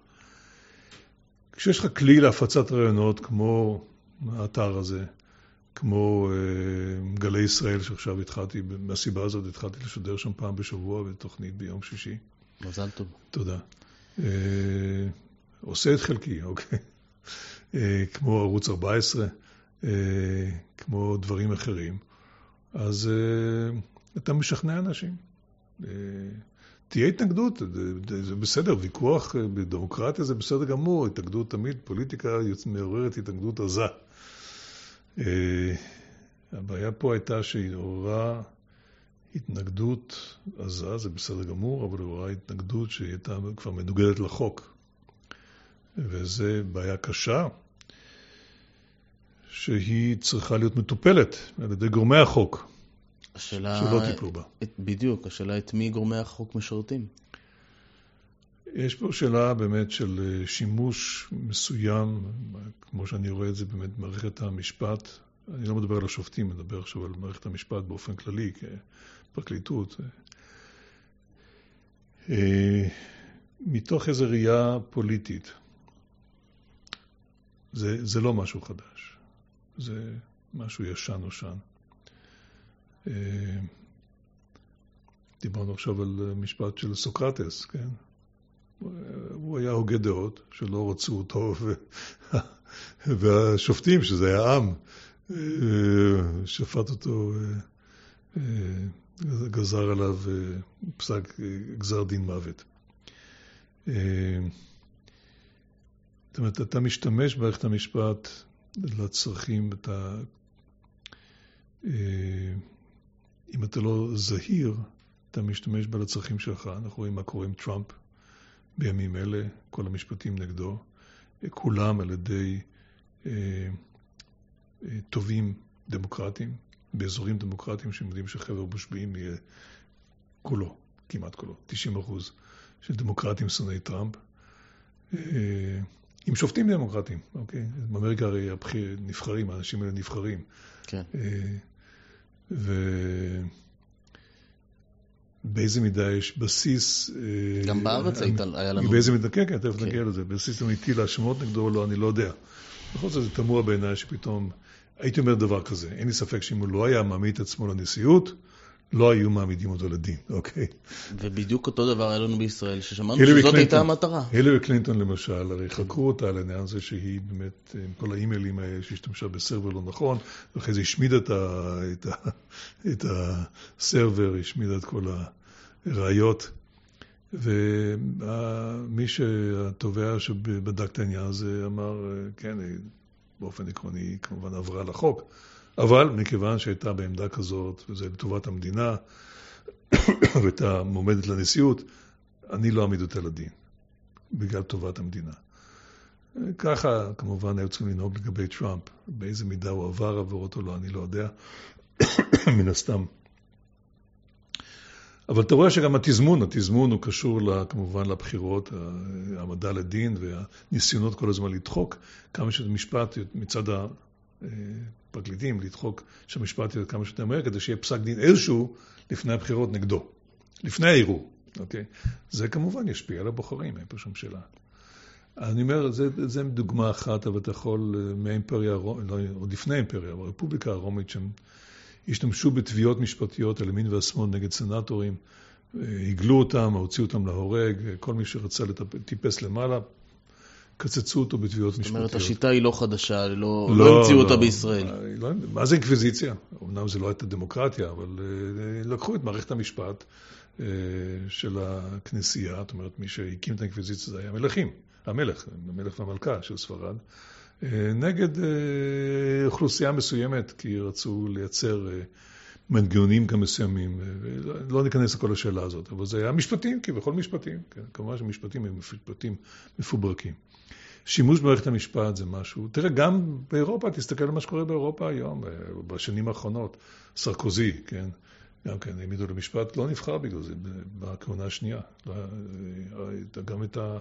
כשיש לך כלי להפצת רעיונות כמו האתר הזה, כמו uh, גלי ישראל שעכשיו התחלתי, מהסיבה הזאת התחלתי לשדר שם פעם בשבוע בתוכנית ביום שישי. מזל טוב. תודה. Uh, עושה את חלקי, אוקיי. Uh, כמו ערוץ 14, uh, כמו דברים אחרים. אז אתה משכנע אנשים. תהיה התנגדות, זה, בסדר, ויכוח אה, בדמוקרטיה זה בסדר גמור, התנגדות תמיד, פוליטיקה מעוררת התנגדות עזה. אה, הבעיה פה הייתה שהיא עוררה התנגדות עזה, זה בסדר גמור, אבל עוררה התנגדות שהיא הייתה כבר מנוגדת לחוק. וזו בעיה קשה, שהיא צריכה להיות מטופלת על ידי גורמי החוק. השאלה... שלא טיפלו בה. את, בדיוק, השאלה את מי גורמי החוק משרתים. יש פה שאלה באמת של אה, שימוש מסוים, כמו שאני רואה את זה באמת במערכת המשפט. אני לא מדבר על השופטים, אני מדבר עכשיו על מערכת המשפט באופן כללי, כפרקליטות. אה, מתוך איזו ראייה פוליטית. זה, זה לא משהו חדש, זה משהו ישן נושן. אה, דיברנו עכשיו על משפט של סוקרטס, כן? הוא היה הוגה דעות שלא רצו אותו, והשופטים, שזה היה עם, אה, שפט אותו, גזר עליו פסק גזר דין מוות. זאת אומרת, אתה משתמש במערכת המשפט לצרכים, אתה אם אתה לא זהיר, אתה משתמש בה לצרכים שלך. אנחנו רואים מה קורה עם טראמפ בימים אלה, כל המשפטים נגדו, כולם על ידי אה, אה, טובים דמוקרטיים, באזורים דמוקרטיים שהם יודעים שחבר מושבעים יהיה כולו, כמעט כולו, 90 אחוז של דמוקרטים שונאי טראמפ. אה, עם שופטים דמוקרטיים, אוקיי? באמריקה הרי הבחיר, נבחרים, האנשים האלה נבחרים. כן. אה, ובאיזה מידה יש בסיס... אה, גם בארץ היית, היה לנו... באיזה מידה, כן, כן, תכף כן. נגיע לזה. בסיס אמיתי להאשמות נגדו או לא, אני לא יודע. בכל זאת זה תמוה בעיניי שפתאום, הייתי אומר דבר כזה, אין לי ספק שאם הוא לא היה מעמיד את עצמו לנשיאות, לא היו מעמידים אותו לדין, אוקיי? ובדיוק אותו דבר היה לנו בישראל, ששמענו שזאת קלינטון, הייתה המטרה. הילרי קלינטון למשל, הרי כן. חקרו אותה על העניין הזה שהיא באמת, עם כל האימיילים האלה שהשתמשה בסרבר לא נכון, ואחרי זה השמידה את, ה, את, ה, את הסרבר, השמידה את כל הראיות. ומי שהתובע שבדק את העניין הזה אמר, כן, באופן עקרוני כמובן עברה לחוק. אבל מכיוון שהייתה בעמדה כזאת, וזה לטובת המדינה, (coughs) והייתה מועמדת לנשיאות, אני לא אעמיד אותה לדין, בגלל טובת המדינה. ככה כמובן היו צריכים לנהוג לגבי טראמפ. באיזה מידה הוא עבר עבירות או לא, אני לא יודע, (coughs) מן הסתם. אבל אתה רואה שגם התזמון, התזמון הוא קשור כמובן לבחירות, העמדה לדין והניסיונות כל הזמן לדחוק כמה שזה משפט מצד פרקליטים לדחוק שהמשפט יהיה כמה שיותר מהר, כדי שיהיה פסק דין איזשהו לפני הבחירות נגדו, לפני הערעור, אוקיי? זה כמובן ישפיע על הבוחרים, אין פה שום שאלה. אני אומר, זה, זה דוגמה אחת, אבל אתה יכול, אה, מהאימפריה, לא, עוד לפני האימפריה, הרפובליקה הרומית, שהם השתמשו בתביעות משפטיות על ימין והשמאל נגד סנטורים, אה, הגלו אותם, הוציאו אותם להורג, כל מי שרצה לטפ, למעלה, קצצו אותו בתביעות משפטיות. זאת אומרת, השיטה היא לא חדשה, לא, לא, לא המציאו לא, אותה בישראל. לא, מה זה אינקוויזיציה? אמנם זה לא הייתה דמוקרטיה, אבל לקחו את מערכת המשפט של הכנסייה, זאת אומרת, מי שהקים את האינקוויזיציה זה היה המלכים, המלך, המלך והמלכה של ספרד. נגד אוכלוסייה מסוימת, כי רצו לייצר מנגנונים גם מסוימים. לא ניכנס לכל השאלה הזאת, אבל זה היה משפטים, כביכול משפטים. כן? כמובן שמשפטים הם משפטים מפוברקים. שימוש במערכת המשפט זה משהו, תראה, גם באירופה, תסתכל על מה שקורה באירופה היום, בשנים האחרונות, סרקוזי, כן, גם כן, העמידו למשפט, לא נבחר בגלל זה בכהונה השנייה. לא, גם את ה...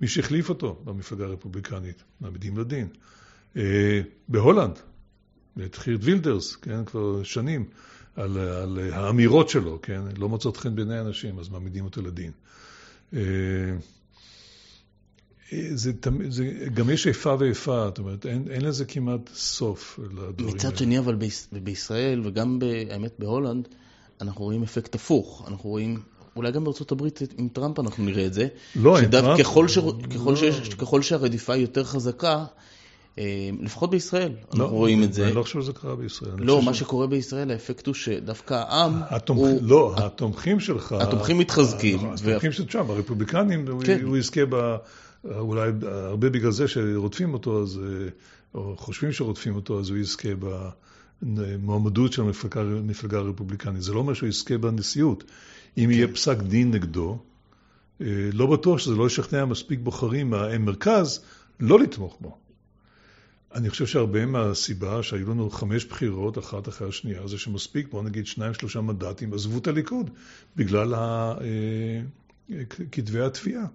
מי שהחליף אותו במפלגה הרפובליקנית, מעמידים לדין. אה, בהולנד, את חירט וילדרס, כן, כבר שנים, על, על האמירות שלו, כן, לא מוצאות חן בעיני אנשים, אז מעמידים אותו לדין. אה, זה, זה, גם יש איפה ואיפה, זאת אומרת, אין, אין לזה כמעט סוף לדברים מצד שני, אבל בישראל, וגם, האמת, בהולנד, אנחנו רואים אפקט הפוך. אנחנו רואים, אולי גם בארצות הברית עם טראמפ אנחנו נראה את זה. לא, עם טראמפ... ככל, ש... ככל, לא. שיש, ככל שהרדיפה היא יותר חזקה, אה, לפחות בישראל, אנחנו לא, רואים את זה. אני לא חושב שזה קרה בישראל. לא, מה ש... שקורה בישראל, האפקט הוא שדווקא העם התומכ... הוא... לא, התומכים שלך... התומכים מתחזקים. נכון, התומכים של טראמפ, הרפובליקנים, כן. הוא יזכה ב... אולי הרבה בגלל זה שרודפים אותו, אז, אה, או חושבים שרודפים אותו, אז הוא יזכה במועמדות של המפלגה, הרפובליקנית. זה לא אומר שהוא יזכה בנשיאות. אם כן. יהיה פסק דין נגדו, אה, לא בטוח שזה לא ישכנע מספיק בוחרים מהמרכז לא לתמוך בו. אני חושב שהרבה מהסיבה שהיו לנו חמש בחירות אחת אחרי השנייה, זה שמספיק, בוא נגיד שניים שלושה מנדטים, עזבו את הליכוד בגלל אה, כתבי התביעה.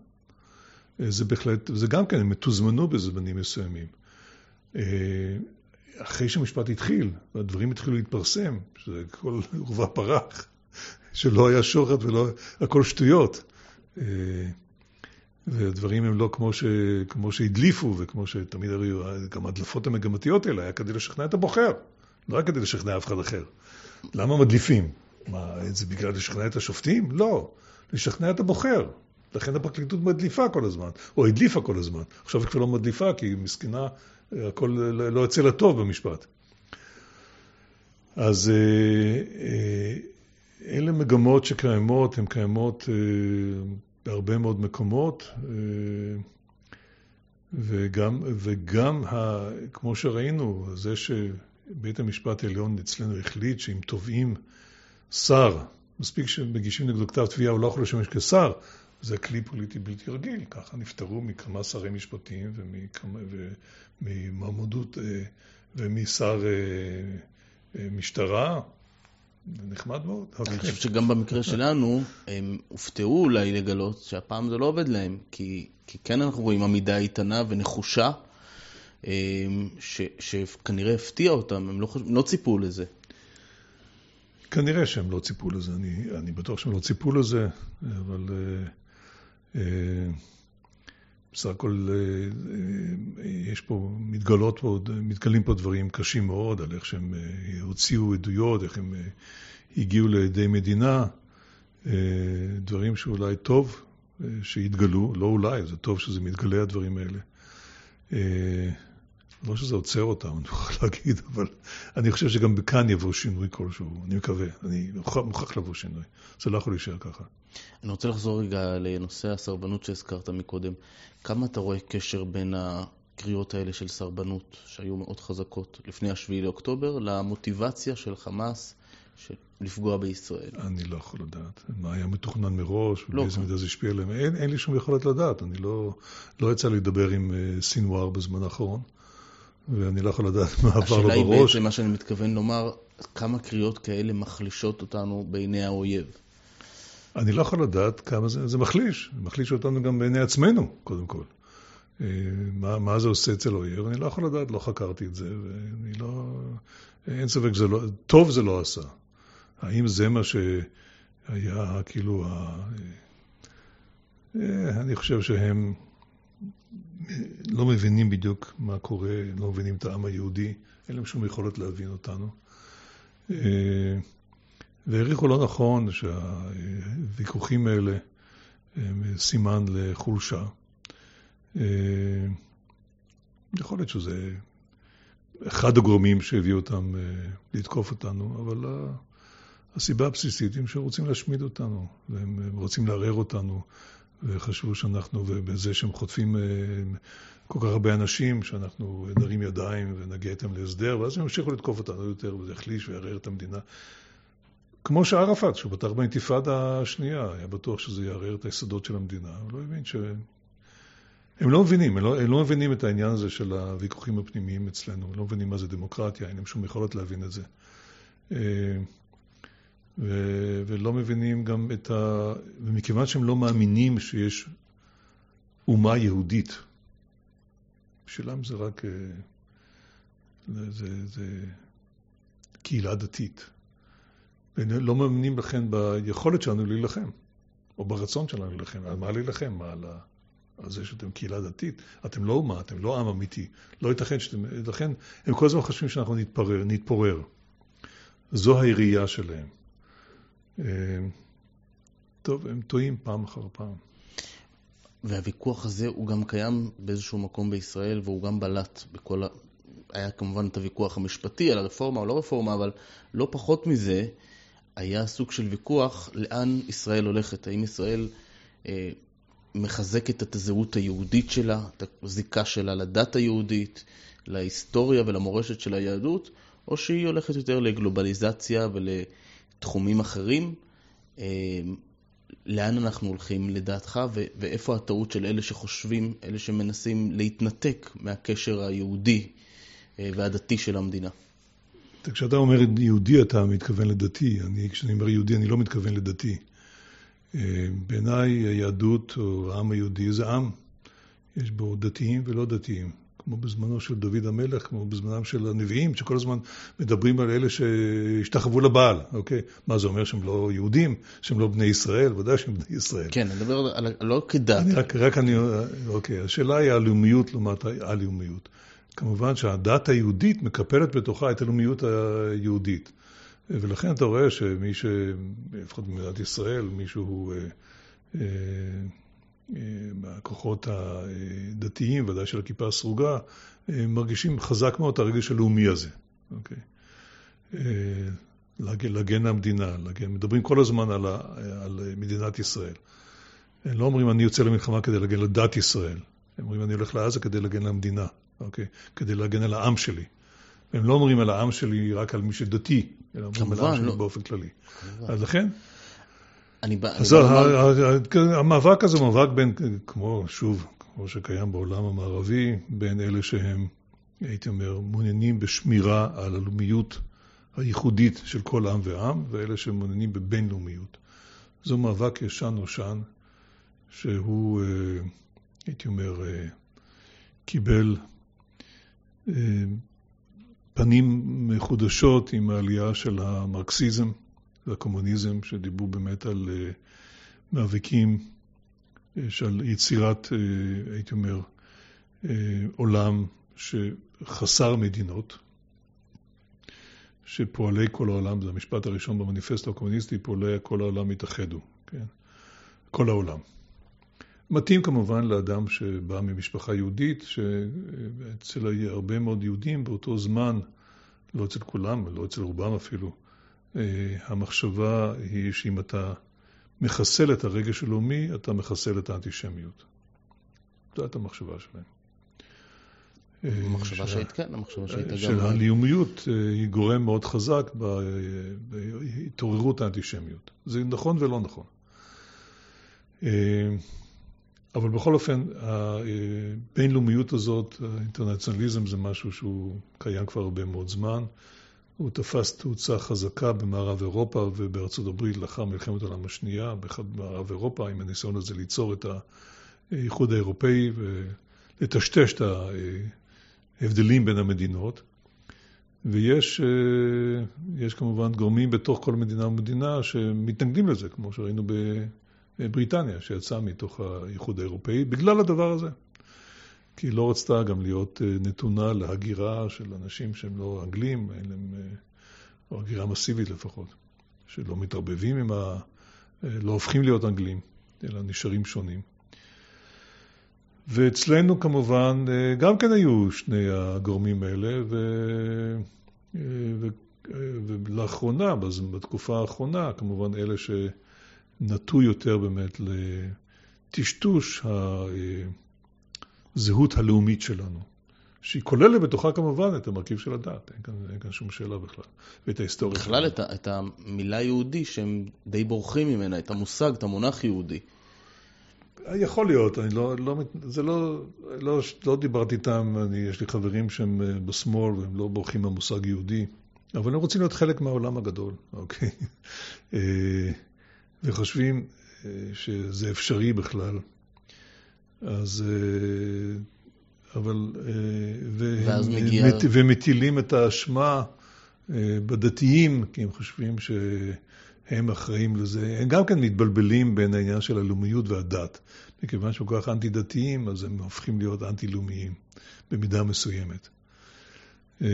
אה, זה בהחלט, זה גם כן, הם מתוזמנו בזמנים מסוימים. אה, אחרי שהמשפט התחיל, והדברים התחילו להתפרסם, שזה הכל עורבא פרח, שלא היה שוחד ולא, הכל שטויות. והדברים הם לא כמו, ש, כמו שהדליפו, וכמו שתמיד היו, גם ההדלפות המגמתיות האלה, היה כדי לשכנע את הבוחר, לא היה כדי לשכנע אף אחד אחר. למה מדליפים? מה, זה בגלל לשכנע את השופטים? לא, לשכנע את הבוחר. לכן הפרקליטות מדליפה כל הזמן, או הדליפה כל הזמן. עכשיו היא כבר לא מדליפה, כי היא מסכנה, הכל לא יוצא לה טוב במשפט. אז אה, אה, אלה מגמות שקיימות, הן קיימות אה, בהרבה מאוד מקומות, אה, וגם, וגם ה, כמו שראינו, זה שבית המשפט העליון אצלנו החליט שאם תובעים שר, מספיק שמגישים נגדו כתב תביעה, הוא לא יכול לשמש כשר, זה כלי פוליטי בלתי רגיל. ככה נפטרו מכמה שרי משפטים וממועמדות אה, ומשר אה, משטרה, זה נחמד מאוד. אני חושב שגם במקרה שלנו, הם הופתעו אולי לגלות שהפעם זה לא עובד להם, כי, כי כן אנחנו רואים עמידה איתנה ונחושה, ש, שכנראה הפתיע אותם, הם לא, הם לא ציפו לזה. כנראה שהם לא ציפו לזה, אני, אני בטוח שהם לא ציפו לזה, אבל אה, אה, בסך הכל אה, יש פה, מתגלות פה, מתגלים פה דברים קשים מאוד על איך שהם הוציאו עדויות, איך הם הגיעו לידי מדינה, דברים שאולי טוב שיתגלו, לא אולי, זה טוב שזה מתגלה הדברים האלה. לא שזה עוצר אותם, אני מוכרח (laughs) להגיד, אבל אני חושב שגם בכאן יבוא שינוי כלשהו, אני מקווה, אני מוכרח לבוא שינוי. זה לא יכול להישאר ככה. אני רוצה לחזור רגע לנושא הסרבנות שהזכרת מקודם. כמה אתה רואה קשר בין הקריאות האלה של סרבנות, שהיו מאוד חזקות לפני השביעי לאוקטובר, למוטיבציה של חמאס של לפגוע בישראל? אני לא יכול לדעת. מה היה מתוכנן מראש, לא ובאיזה מידה זה השפיע עליהם. אין, אין לי שום יכולת לדעת. אני לא, לא יצא לי לדבר עם uh, סינואר בזמן האחרון. ואני לא יכול לדעת מה עבר לו בראש. השאלה היא בעצם מה שאני מתכוון לומר, כמה קריאות כאלה מחלישות אותנו בעיני האויב. אני לא יכול לדעת כמה זה, זה מחליש, זה מחליש אותנו גם בעיני עצמנו, קודם כל. אה, מה, מה זה עושה אצל אויב, אני לא יכול לדעת, לא חקרתי את זה, ואני לא... אין ספק שזה לא... טוב זה לא עשה. האם זה מה שהיה, כאילו, ה... אה, אני חושב שהם לא מבינים בדיוק מה קורה, לא מבינים את העם היהודי, אין להם שום יכולת להבין אותנו. אה, והעריכו לא נכון שהוויכוחים האלה הם סימן לחולשה. אה, יכול להיות שזה אחד הגורמים שהביאו אותם אה, לתקוף אותנו, אבל הסיבה הבסיסית היא שהם רוצים להשמיד אותנו, והם רוצים לערער אותנו, וחשבו שאנחנו, ובזה שהם חוטפים אה, כל כך הרבה אנשים, שאנחנו נרים ידיים ונגיע איתם להסדר, ואז הם ימשיכו לתקוף אותנו יותר, וזה יחליש ויערער את המדינה. כמו שערפאת, שהוא פתח באינתיפאדה השנייה, היה בטוח שזה יערער את היסודות של המדינה, הוא לא הבין ש... הם לא מבינים, הם לא, הם לא מבינים את העניין הזה של הוויכוחים הפנימיים אצלנו, הם לא מבינים מה זה דמוקרטיה, אין להם שום יכולת להבין את זה. ו, ולא מבינים גם את ה... ומכיוון שהם לא מאמינים שיש אומה יהודית, בשבילם זה רק... אה, זה, זה, קהילה דתית. ולא מאמינים לכן ביכולת שלנו להילחם, או ברצון שלנו להילחם. על מה להילחם? מה על, ה... על זה שאתם קהילה דתית? אתם לא אומה, אתם לא עם אמיתי. לא ייתכן שאתם... לכן הם כל הזמן חושבים שאנחנו נתפרר, נתפורר. זו הירייה שלהם. אה, טוב, הם טועים פעם אחר פעם. והוויכוח הזה הוא גם קיים באיזשהו מקום בישראל, והוא גם בלט בכל ה... היה כמובן את הוויכוח המשפטי על הרפורמה או לא רפורמה, אבל לא פחות מזה, היה סוג של ויכוח לאן ישראל הולכת. האם ישראל אה, מחזקת את הזהות היהודית שלה, את הזיקה שלה לדת היהודית, להיסטוריה ולמורשת של היהדות, או שהיא הולכת יותר לגלובליזציה ולתחומים אחרים. אה, לאן אנחנו הולכים לדעתך, ו- ואיפה הטעות של אלה שחושבים, אלה שמנסים להתנתק מהקשר היהודי אה, והדתי של המדינה? כשאתה אומר יהודי אתה מתכוון לדתי, אני, כשאני אומר יהודי אני לא מתכוון לדתי. אה, בעיניי היהדות או העם היהודי זה עם, יש בו דתיים ולא דתיים. כמו בזמנו של דוד המלך, כמו בזמנם של הנביאים, שכל הזמן מדברים על אלה שהשתחוו לבעל, אוקיי? מה זה אומר שהם לא יהודים, שהם לא בני ישראל? ודאי שהם בני ישראל. כן, אני מדבר על, לא כדת. אני רק, רק אני, אוקיי, השאלה היא הלאומיות לעומת הלאומיות. כמובן שהדת היהודית מקפלת בתוכה את הלאומיות היהודית. ולכן אתה רואה שמי ש... לפחות במדינת ישראל, מישהו... אה, אה, מהכוחות הדתיים, ודאי של הכיפה הסרוגה, מרגישים חזק מאוד את הרגש הלאומי הזה. אוקיי? להגן, להגן המדינה, להגן, מדברים כל הזמן על, ה, על מדינת ישראל. הם לא אומרים אני יוצא למלחמה כדי להגן לדת ישראל, הם אומרים אני הולך לעזה כדי להגן למדינה, אוקיי? כדי להגן על העם שלי. הם לא אומרים על העם שלי רק על מי שדתי, אלא אומרים על העם שלי לא. באופן כללי. כמובן. אז לכן, אני בא... אז המאבק הזה הוא מאבק בין, כמו, שוב, כמו שקיים בעולם המערבי, בין אלה שהם, הייתי אומר, מעוניינים בשמירה על הלאומיות הייחודית של כל עם ועם, ואלה שמעוניינים בבינלאומיות. זו מאבק ישן נושן, שהוא, אה, הייתי אומר, אה, קיבל אה, פנים מחודשות עם העלייה של המרקסיזם. והקומוניזם, שדיברו באמת על uh, מאבקים uh, של יצירת, uh, הייתי אומר, עולם שחסר מדינות, שפועלי כל העולם, זה המשפט הראשון במניפסט הקומוניסטי, פועלי כל העולם התאחדו, כן? כל העולם. מתאים כמובן לאדם שבא ממשפחה יהודית, שאצל הרבה מאוד יהודים באותו זמן, לא אצל כולם, לא אצל רובם אפילו, אה, המחשבה היא שאם אתה מחסל את הרגש הלאומי, אתה מחסל את האנטישמיות. זאת המחשבה שלהם. המחשבה אה, שהיית, כן, המחשבה שהיית גם... של הלאומיות אה, היא גורם מאוד חזק בהתעוררות האנטישמיות. זה נכון ולא נכון. אבל בכל אופן, הבינלאומיות הזאת, האינטרנציונליזם זה משהו שהוא קיים כבר הרבה מאוד זמן. הוא תפס תאוצה חזקה במערב אירופה ובארצות הברית לאחר מלחמת העולם השנייה, במערב אירופה, עם הניסיון הזה ליצור את האיחוד האירופאי ולטשטש את ההבדלים בין המדינות. ויש יש כמובן גורמים בתוך כל מדינה ומדינה שמתנגדים לזה, כמו שראינו בבריטניה, שיצאה מתוך האיחוד האירופאי, בגלל הדבר הזה. כי היא לא רצתה גם להיות אה, נתונה להגירה של אנשים שהם לא אנגלים, אין להם, אה, או הגירה מסיבית לפחות, שלא מתערבבים עם ה... אה, לא הופכים להיות אנגלים, אלא נשארים שונים. ואצלנו כמובן גם כן היו שני הגורמים האלה, ו... ו... ולאחרונה, בתקופה האחרונה, כמובן אלה שנטו יותר באמת לטשטוש הזהות הלאומית שלנו. שהיא כוללת בתוכה כמובן את המרכיב של הדת, אין כאן, אין כאן שום שאלה בכלל, ואת ההיסטוריה. בכלל את, את המילה יהודי שהם די בורחים ממנה, את המושג, את המונח יהודי. יכול להיות, אני לא, לא, זה לא, לא, לא דיברתי איתם, אני, יש לי חברים שהם אה, בשמאל והם לא בורחים מהמושג יהודי, אבל הם רוצים להיות חלק מהעולם הגדול, אוקיי? (laughs) אה, וחושבים אה, שזה אפשרי בכלל. אז אבל... אה, ואז מגיע... ומטילים את האשמה אה, בדתיים, כי הם חושבים שהם אחראים לזה. הם גם כן מתבלבלים בין העניין של הלאומיות והדת. מכיוון שהם כל כך אנטי-דתיים, אז הם הופכים להיות אנטי-לאומיים במידה מסוימת. אה,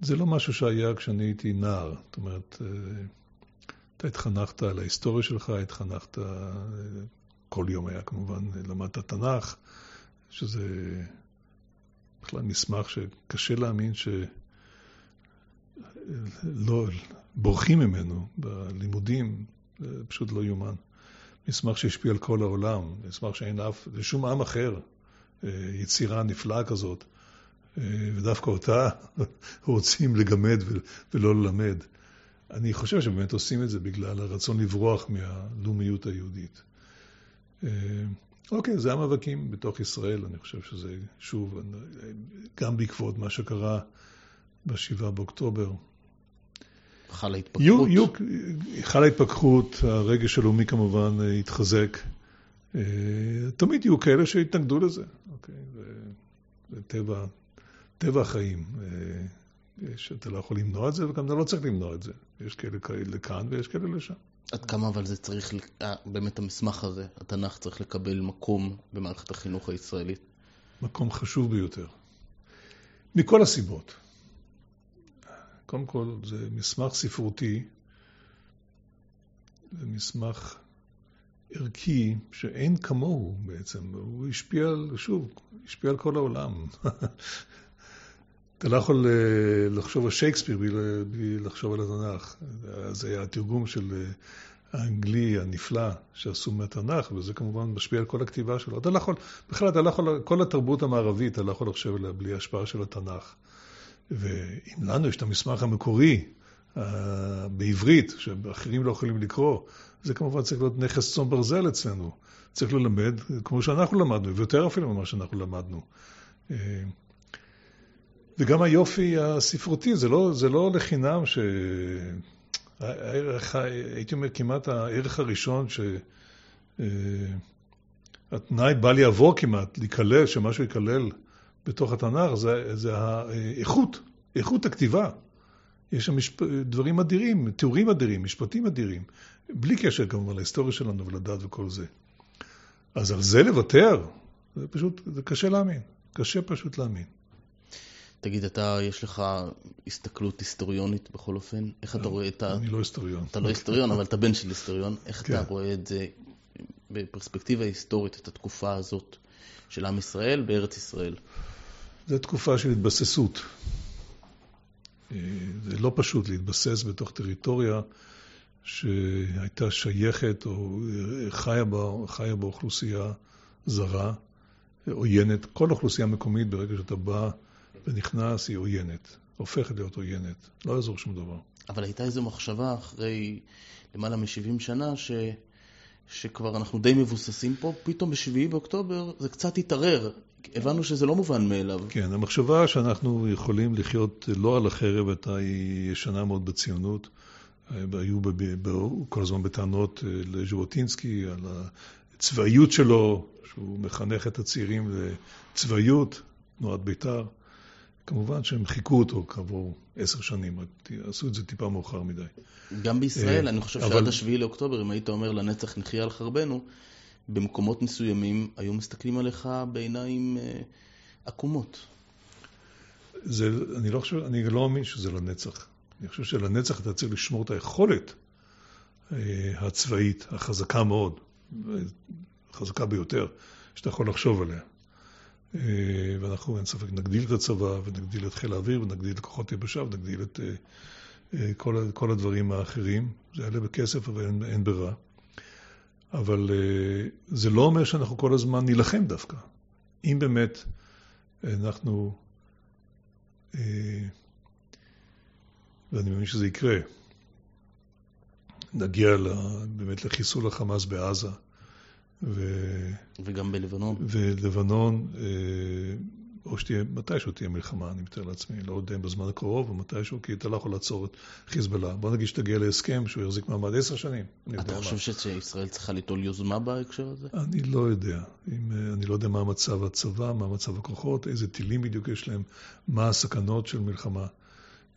זה לא משהו שהיה כשאני הייתי נער. זאת אומרת, אתה התחנכת על ההיסטוריה שלך, התחנכת, כל יום היה כמובן, למדת תנ"ך. שזה בכלל מסמך שקשה להאמין שלא בורחים ממנו בלימודים, זה פשוט לא יאומן. מסמך שהשפיע על כל העולם, מסמך שאין אף, לשום עם אחר, אה, יצירה נפלאה כזאת, אה, ודווקא אותה (laughs) רוצים לגמד ולא ללמד. אני חושב שבאמת עושים את זה בגלל הרצון לברוח מהלאומיות היהודית. אה, אוקיי, זה המאבקים בתוך ישראל, אני חושב שזה, שוב, גם בעקבות מה שקרה ב-7 באוקטובר. חלה התפכחות. חלה התפכחות, הרגש הלאומי כמובן התחזק. אה, תמיד יהיו כאלה שיתנגדו לזה, אוקיי? זה טבע, טבע החיים. אה, שאתה לא יכול למנוע את זה, וגם אתה לא צריך למנוע את זה. יש כאלה לכאן ויש כאלה לשם. עד כמה אבל זה צריך, אה, באמת המסמך הזה, התנ"ך צריך לקבל מקום במערכת החינוך הישראלית? מקום חשוב ביותר. מכל הסיבות. קודם כל, זה מסמך ספרותי, זה מסמך ערכי שאין כמוהו בעצם. הוא השפיע על, שוב, השפיע על כל העולם. (laughs) אתה לא יכול אה, לחשוב על שייקספיר בלי, לחשוב על התנ"ך. זה היה התרגום של אה, האנגלי הנפלא שעשו מהתנ"ך, וזה כמובן משפיע על כל הכתיבה שלו. אתה לא יכול, בכלל אתה לא יכול, כל התרבות המערבית, אתה לא יכול לחשוב עליה בלי השפעה של התנ"ך. ואם לנו יש את המסמך המקורי uh, בעברית, שאחרים לא יכולים לקרוא, זה כמובן צריך להיות נכס צאן ברזל אצלנו. צריך ללמד כמו שאנחנו למדנו, ויותר אפילו ממה שאנחנו למדנו. וגם היופי הספרותי, זה לא, זה לא לחינם שהערך, הייתי אומר כמעט הערך הראשון שהתנאי בל יעבור כמעט, להיכלל, שמשהו ייכלל בתוך התנ"ך, זה, זה האיכות, איכות הכתיבה. יש שם משפ... דברים אדירים, תיאורים אדירים, משפטים אדירים, בלי קשר כמובן להיסטוריה שלנו ולדת וכל זה. אז על זה לוותר, זה פשוט, זה קשה להאמין, קשה פשוט להאמין. תגיד, אתה, יש לך הסתכלות היסטוריונית בכל אופן? איך אתה רואה את ה... אני לא היסטוריון. אתה לא היסטוריון, אבל אתה בן של היסטוריון. (laughs) איך אתה כן. רואה את זה בפרספקטיבה היסטורית, את התקופה הזאת של עם ישראל בארץ ישראל? זו תקופה של התבססות. אה, זה לא פשוט להתבסס בתוך טריטוריה שהייתה שייכת או חיה בה, חיה באוכלוסייה זרה, עוינת. כל אוכלוסייה מקומית, ברגע שאתה בא ונכנס, היא עוינת, הופכת להיות עוינת, לא יעזור שום דבר. אבל הייתה איזו מחשבה אחרי למעלה מ-70 שנה, ש... שכבר אנחנו די מבוססים פה, פתאום ב-7 באוקטובר זה קצת התערער. הבנו שזה לא מובן מאליו. כן, המחשבה שאנחנו יכולים לחיות לא על החרב, הייתה ישנה מאוד בציונות. היו ב, ב, כל הזמן בטענות אה, לז'בוטינסקי על הצבאיות שלו, שהוא מחנך את הצעירים לצבאיות, תנועת בית"ר. כמובן שהם חיכו אותו כעבור עשר שנים, עשו את זה טיפה מאוחר מדי. גם בישראל, אה, אני חושב. שעד השביעי לאוקטובר, אם היית אומר לנצח נחיה על חרבנו, במקומות מסוימים היו מסתכלים עליך בעיניים אה, עקומות. זה, אני לא חושב, אני לא מאמין שזה לנצח. אני חושב שלנצח אתה צריך לשמור את היכולת אה, הצבאית החזקה מאוד, חזקה ביותר, שאתה יכול לחשוב עליה. אה, ואנחנו, אין ספק, נגדיל את הצבא, ונגדיל את חיל האוויר, ונגדיל את כוחות יבשה, ונגדיל את אה, אה, כל, כל הדברים האחרים. זה יעלה בכסף, אבל אין, אין ברירה. אבל זה לא אומר שאנחנו כל הזמן נילחם דווקא. אם באמת אנחנו, ואני מאמין שזה יקרה, נגיע באמת לחיסול החמאס בעזה, ו... וגם בלבנון. ולבנון, אה, או שתהיה, מתישהו תהיה מלחמה, אני מתאר לעצמי, לא יודע אם בזמן הקרוב או מתישהו, כי אתה לא יכול לעצור את חיזבאללה. בוא נגיד שתגיע להסכם שהוא יחזיק מעמד עשר שנים. אתה חושב מה. שישראל צריכה ליטול יוזמה בהקשר הזה? אני לא יודע. אם, אה, אני לא יודע מה מצב הצבא, מה מצב הכוחות, איזה טילים בדיוק יש להם, מה הסכנות של מלחמה.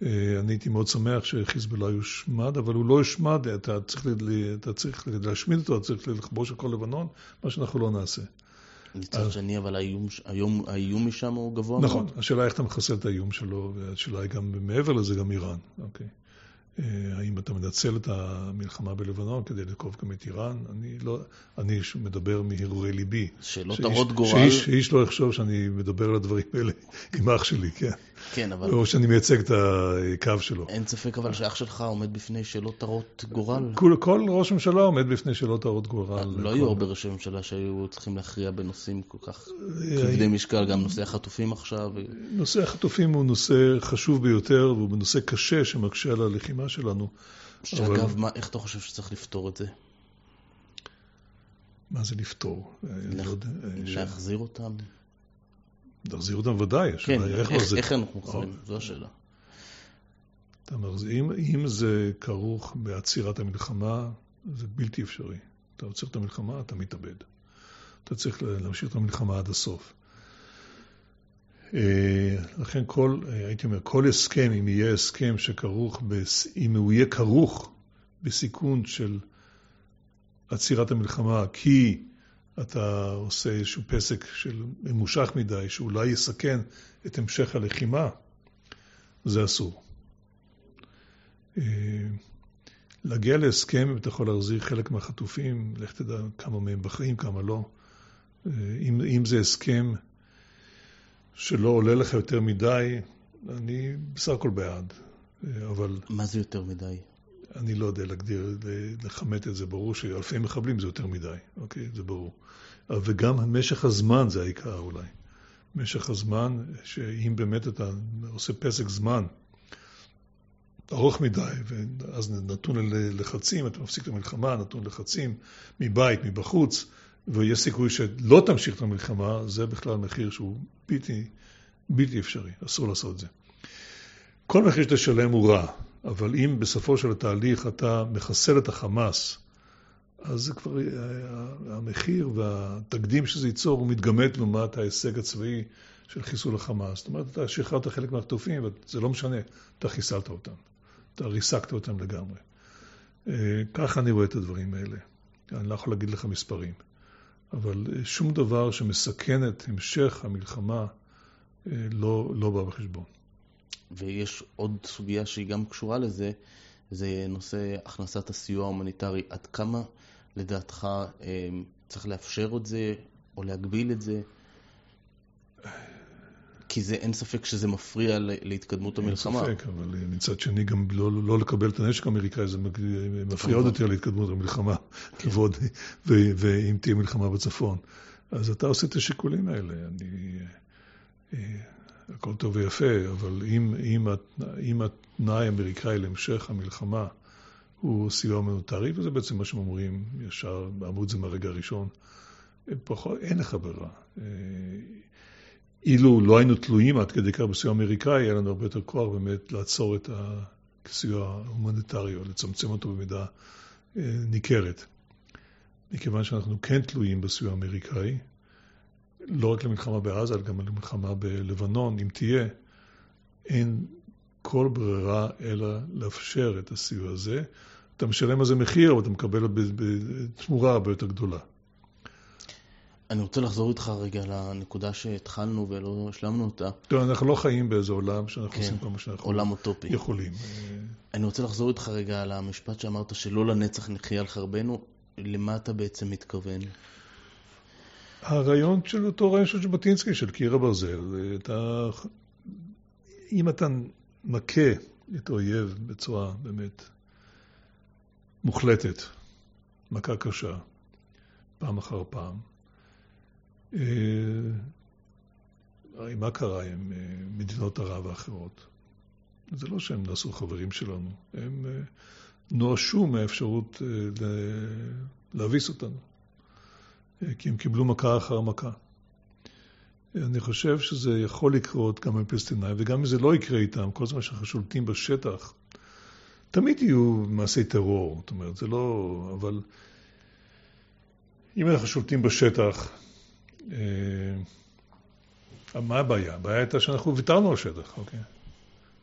אה, אני הייתי מאוד שמח שחיזבאללה יושמד, אבל הוא לא יושמד, אתה צריך, אתה צריך להשמיד אותו, אתה צריך לכבוש את כל לבנון, מה שאנחנו לא נעשה. מצד שני, אבל האיום, היום, האיום משם הוא גבוה נכון, מאוד. נכון, השאלה איך אתה מחסל את האיום שלו, והשאלה היא גם מעבר לזה, גם איראן. אוקיי. אה, האם אתה מנצל את המלחמה בלבנון כדי לתקוף גם את איראן? אני לא, אני מדבר מהרהורי ליבי. שאלות הרות גורל. שאיש, שאיש לא יחשוב שאני מדבר על הדברים האלה (laughs) עם אח שלי, כן. כן, אבל... או שאני מייצג את הקו שלו. אין ספק אבל שאח שלך עומד בפני שאלות הרות גורל. כל, כל ראש ממשלה עומד בפני שאלות הרות גורל. לא היו הרבה ראשי ממשלה שהיו צריכים להכריע בנושאים כל כך כבדי משקל, גם נושא החטופים עכשיו. נושא החטופים הוא נושא חשוב ביותר, והוא נושא קשה שמקשה על הלחימה שלנו. שאגב, אבל... מה, איך אתה חושב שצריך לפתור את זה? מה זה לפתור? לח... לא להחזיר אותם? להחזיר אותם ודאי. כן, איך, איך, איך אנחנו מחזירים? זו השאלה. אתה אומר, אם, אם זה כרוך בעצירת המלחמה, זה בלתי אפשרי. אתה עוצר את המלחמה, אתה מתאבד. אתה צריך להמשיך את המלחמה עד הסוף. אה, לכן כל, אה, הייתי אומר, כל הסכם, אם יהיה הסכם שכרוך, אם הוא יהיה כרוך בסיכון של עצירת המלחמה, כי אתה עושה איזשהו פסק של ממושך מדי, שאולי יסכן את המשך הלחימה, זה אסור. אה, להגיע להסכם, אם אתה יכול להחזיר חלק מהחטופים, לך תדע כמה מהם בחיים, כמה לא. אם, אם זה הסכם שלא עולה לך יותר מדי, אני בסך הכל בעד, אבל... מה זה יותר מדי? אני לא יודע להגדיר, לכמת את זה, ברור שאלפי מחבלים זה יותר מדי, אוקיי? זה ברור. וגם משך הזמן זה העיקר אולי. משך הזמן, שאם באמת אתה עושה פסק זמן ארוך מדי, ואז נתון ללחצים, אתה מפסיק את המלחמה, נתון לחצים מבית, מבחוץ, ויש סיכוי שלא תמשיך את המלחמה, זה בכלל מחיר שהוא בלתי, בלתי אפשרי, אסור לעשות את זה. כל מחיר שתשלם הוא רע, אבל אם בסופו של התהליך אתה מחסל את החמאס, אז זה כבר, המחיר והתקדים שזה ייצור הוא מתגמד לעומת ההישג הצבאי של חיסול החמאס. זאת אומרת, אתה שחררת חלק מהחטופים, וזה לא משנה, אתה חיסלת אותם, אתה ריסקת אותם לגמרי. אה, ככה אני רואה את הדברים האלה. אני לא יכול להגיד לך מספרים. אבל אה, שום דבר שמסכן את המשך המלחמה אה, לא, לא בא בחשבון. ויש עוד סוגיה שהיא גם קשורה לזה, זה נושא הכנסת הסיוע ההומניטרי. עד כמה לדעתך אה, צריך לאפשר את זה או להגביל את זה? כי זה, אין ספק שזה מפריע להתקדמות המלחמה. אין ספק, אבל מצד שני גם לא, לא לקבל את הנשק האמריקאי, זה מפריע עוד יותר להתקדמות המלחמה, כן. כבוד, ואם תהיה מלחמה בצפון. אז אתה עושה את השיקולים האלה. אני, אה, הכל טוב ויפה, אבל אם, אם, אם התנאי האמריקאי להמשך המלחמה הוא סיוע הומניטרי, וזה בעצם מה שהם אומרים ישר, אמרו את זה מהרגע הראשון, פחות, אין לך ברירה. אילו לא היינו תלויים עד כדי כך בסיוע האמריקאי, היה לנו הרבה יותר כוח באמת לעצור את הסיוע ההומניטרי או לצמצם אותו במידה אה, ניכרת. מכיוון שאנחנו כן תלויים בסיוע האמריקאי, לא רק למלחמה בעזה, אלא גם למלחמה בלבנון, אם תהיה, אין כל ברירה אלא לאפשר את הסיוע הזה. אתה משלם על זה מחיר, אבל אתה מקבל בתמורה הרבה יותר גדולה. אני רוצה לחזור איתך רגע לנקודה שהתחלנו ולא השלמנו אותה. טוב, אנחנו לא חיים באיזה עולם שאנחנו כן, עושים כל מה שאנחנו עולם אוטופי. יכולים. אני רוצה לחזור איתך רגע על המשפט שאמרת שלא לנצח נחיה על חרבנו. למה אתה בעצם מתכוון? הרעיון של אותו רעיון של ז'בוטינסקי, של קיר הברזל, אתה... אם אתה מכה את האויב בצורה באמת מוחלטת, מכה קשה, פעם אחר פעם, הרי מה קרה עם אה, מדינות ערב האחרות? זה לא שהם נעשו חברים שלנו, הם אה, נואשו מהאפשרות להביס אותנו, כי הם קיבלו מכה אחר מכה. אני חושב שזה יכול לקרות גם עם פלסטינאים, וגם אם זה לא יקרה איתם, כל זמן שאנחנו שולטים בשטח, תמיד יהיו מעשי טרור, זאת אומרת, זה לא... אבל אם אנחנו שולטים בשטח, אה, מה הבעיה? הבעיה הייתה שאנחנו ויתרנו על שטח, אוקיי?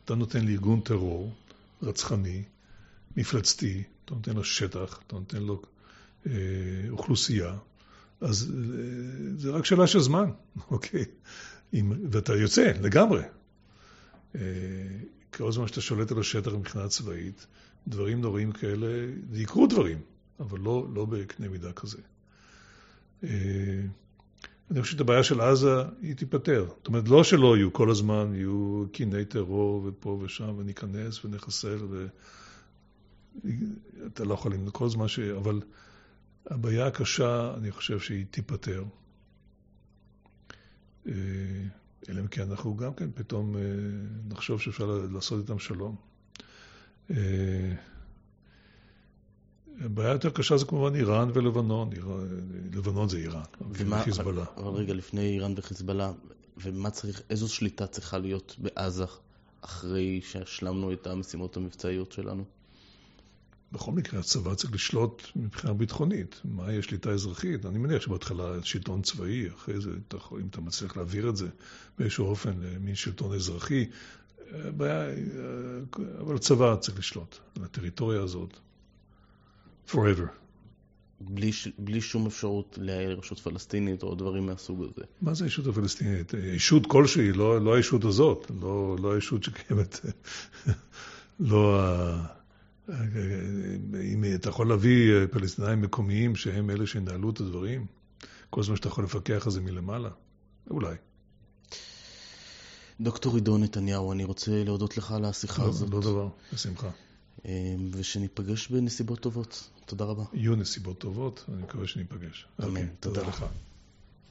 אתה נותן לארגון טרור רצחני, מפלצתי, אתה נותן לו שטח, אתה נותן לו אה, אוכלוסייה, אז אה, זה רק שאלה של זמן, (laughs) אוקיי? אם, ואתה יוצא לגמרי. אה, כל זמן שאתה שולט על השטח מבחינה צבאית, דברים נוראים כאלה, יקרו דברים, אבל לא, לא בקנה מידה כזה. אה, אני חושב שאת הבעיה של עזה, היא תיפתר. זאת אומרת, לא שלא יהיו כל הזמן, יהיו קיני טרור ופה ושם, וניכנס ונחסל, ואתה לא יכול למנוע כל זמן ש... אבל הבעיה הקשה, אני חושב שהיא תיפתר. אה, אלא אם כן אנחנו גם כן פתאום אה, נחשוב שאפשר לעשות איתם שלום. הבעיה יותר קשה זה כמובן איראן ולבנון. לבנון זה איראן, וחיזבאללה. אבל רגע, לפני איראן וחיזבאללה, ומה צריך, איזו שליטה צריכה להיות בעזה אחרי שהשלמנו את המשימות המבצעיות שלנו? בכל מקרה, הצבא צריך לשלוט מבחינה ביטחונית. מה יש שליטה אזרחית? אני מניח שבהתחלה שלטון צבאי, אחרי זה, אם אתה מצליח להעביר את זה באיזשהו אופן למין שלטון אזרחי, הבעיה, אבל הצבא צריך לשלוט על הטריטוריה הזאת. Forever. בלי, בלי שום אפשרות לרשות פלסטינית או דברים מהסוג הזה. מה זה הישות הפלסטינית? ישות כלשהי, לא, לא הישות הזאת, לא, לא הישות שקיימת, (laughs) לא ה... אם אתה יכול להביא פלסטינאים מקומיים שהם אלה שינהלו את הדברים, כל זמן שאתה יכול לפקח על זה מלמעלה, אולי. דוקטור עידו נתניהו, אני רוצה להודות לך על השיחה לא, הזאת. לא דבר, בשמחה. אמ, ושניפגש בנסיבות טובות. תודה רבה. יהיו נסיבות טובות, אני מקווה שניפגש. אמן, אוקיי, תודה. תודה לך.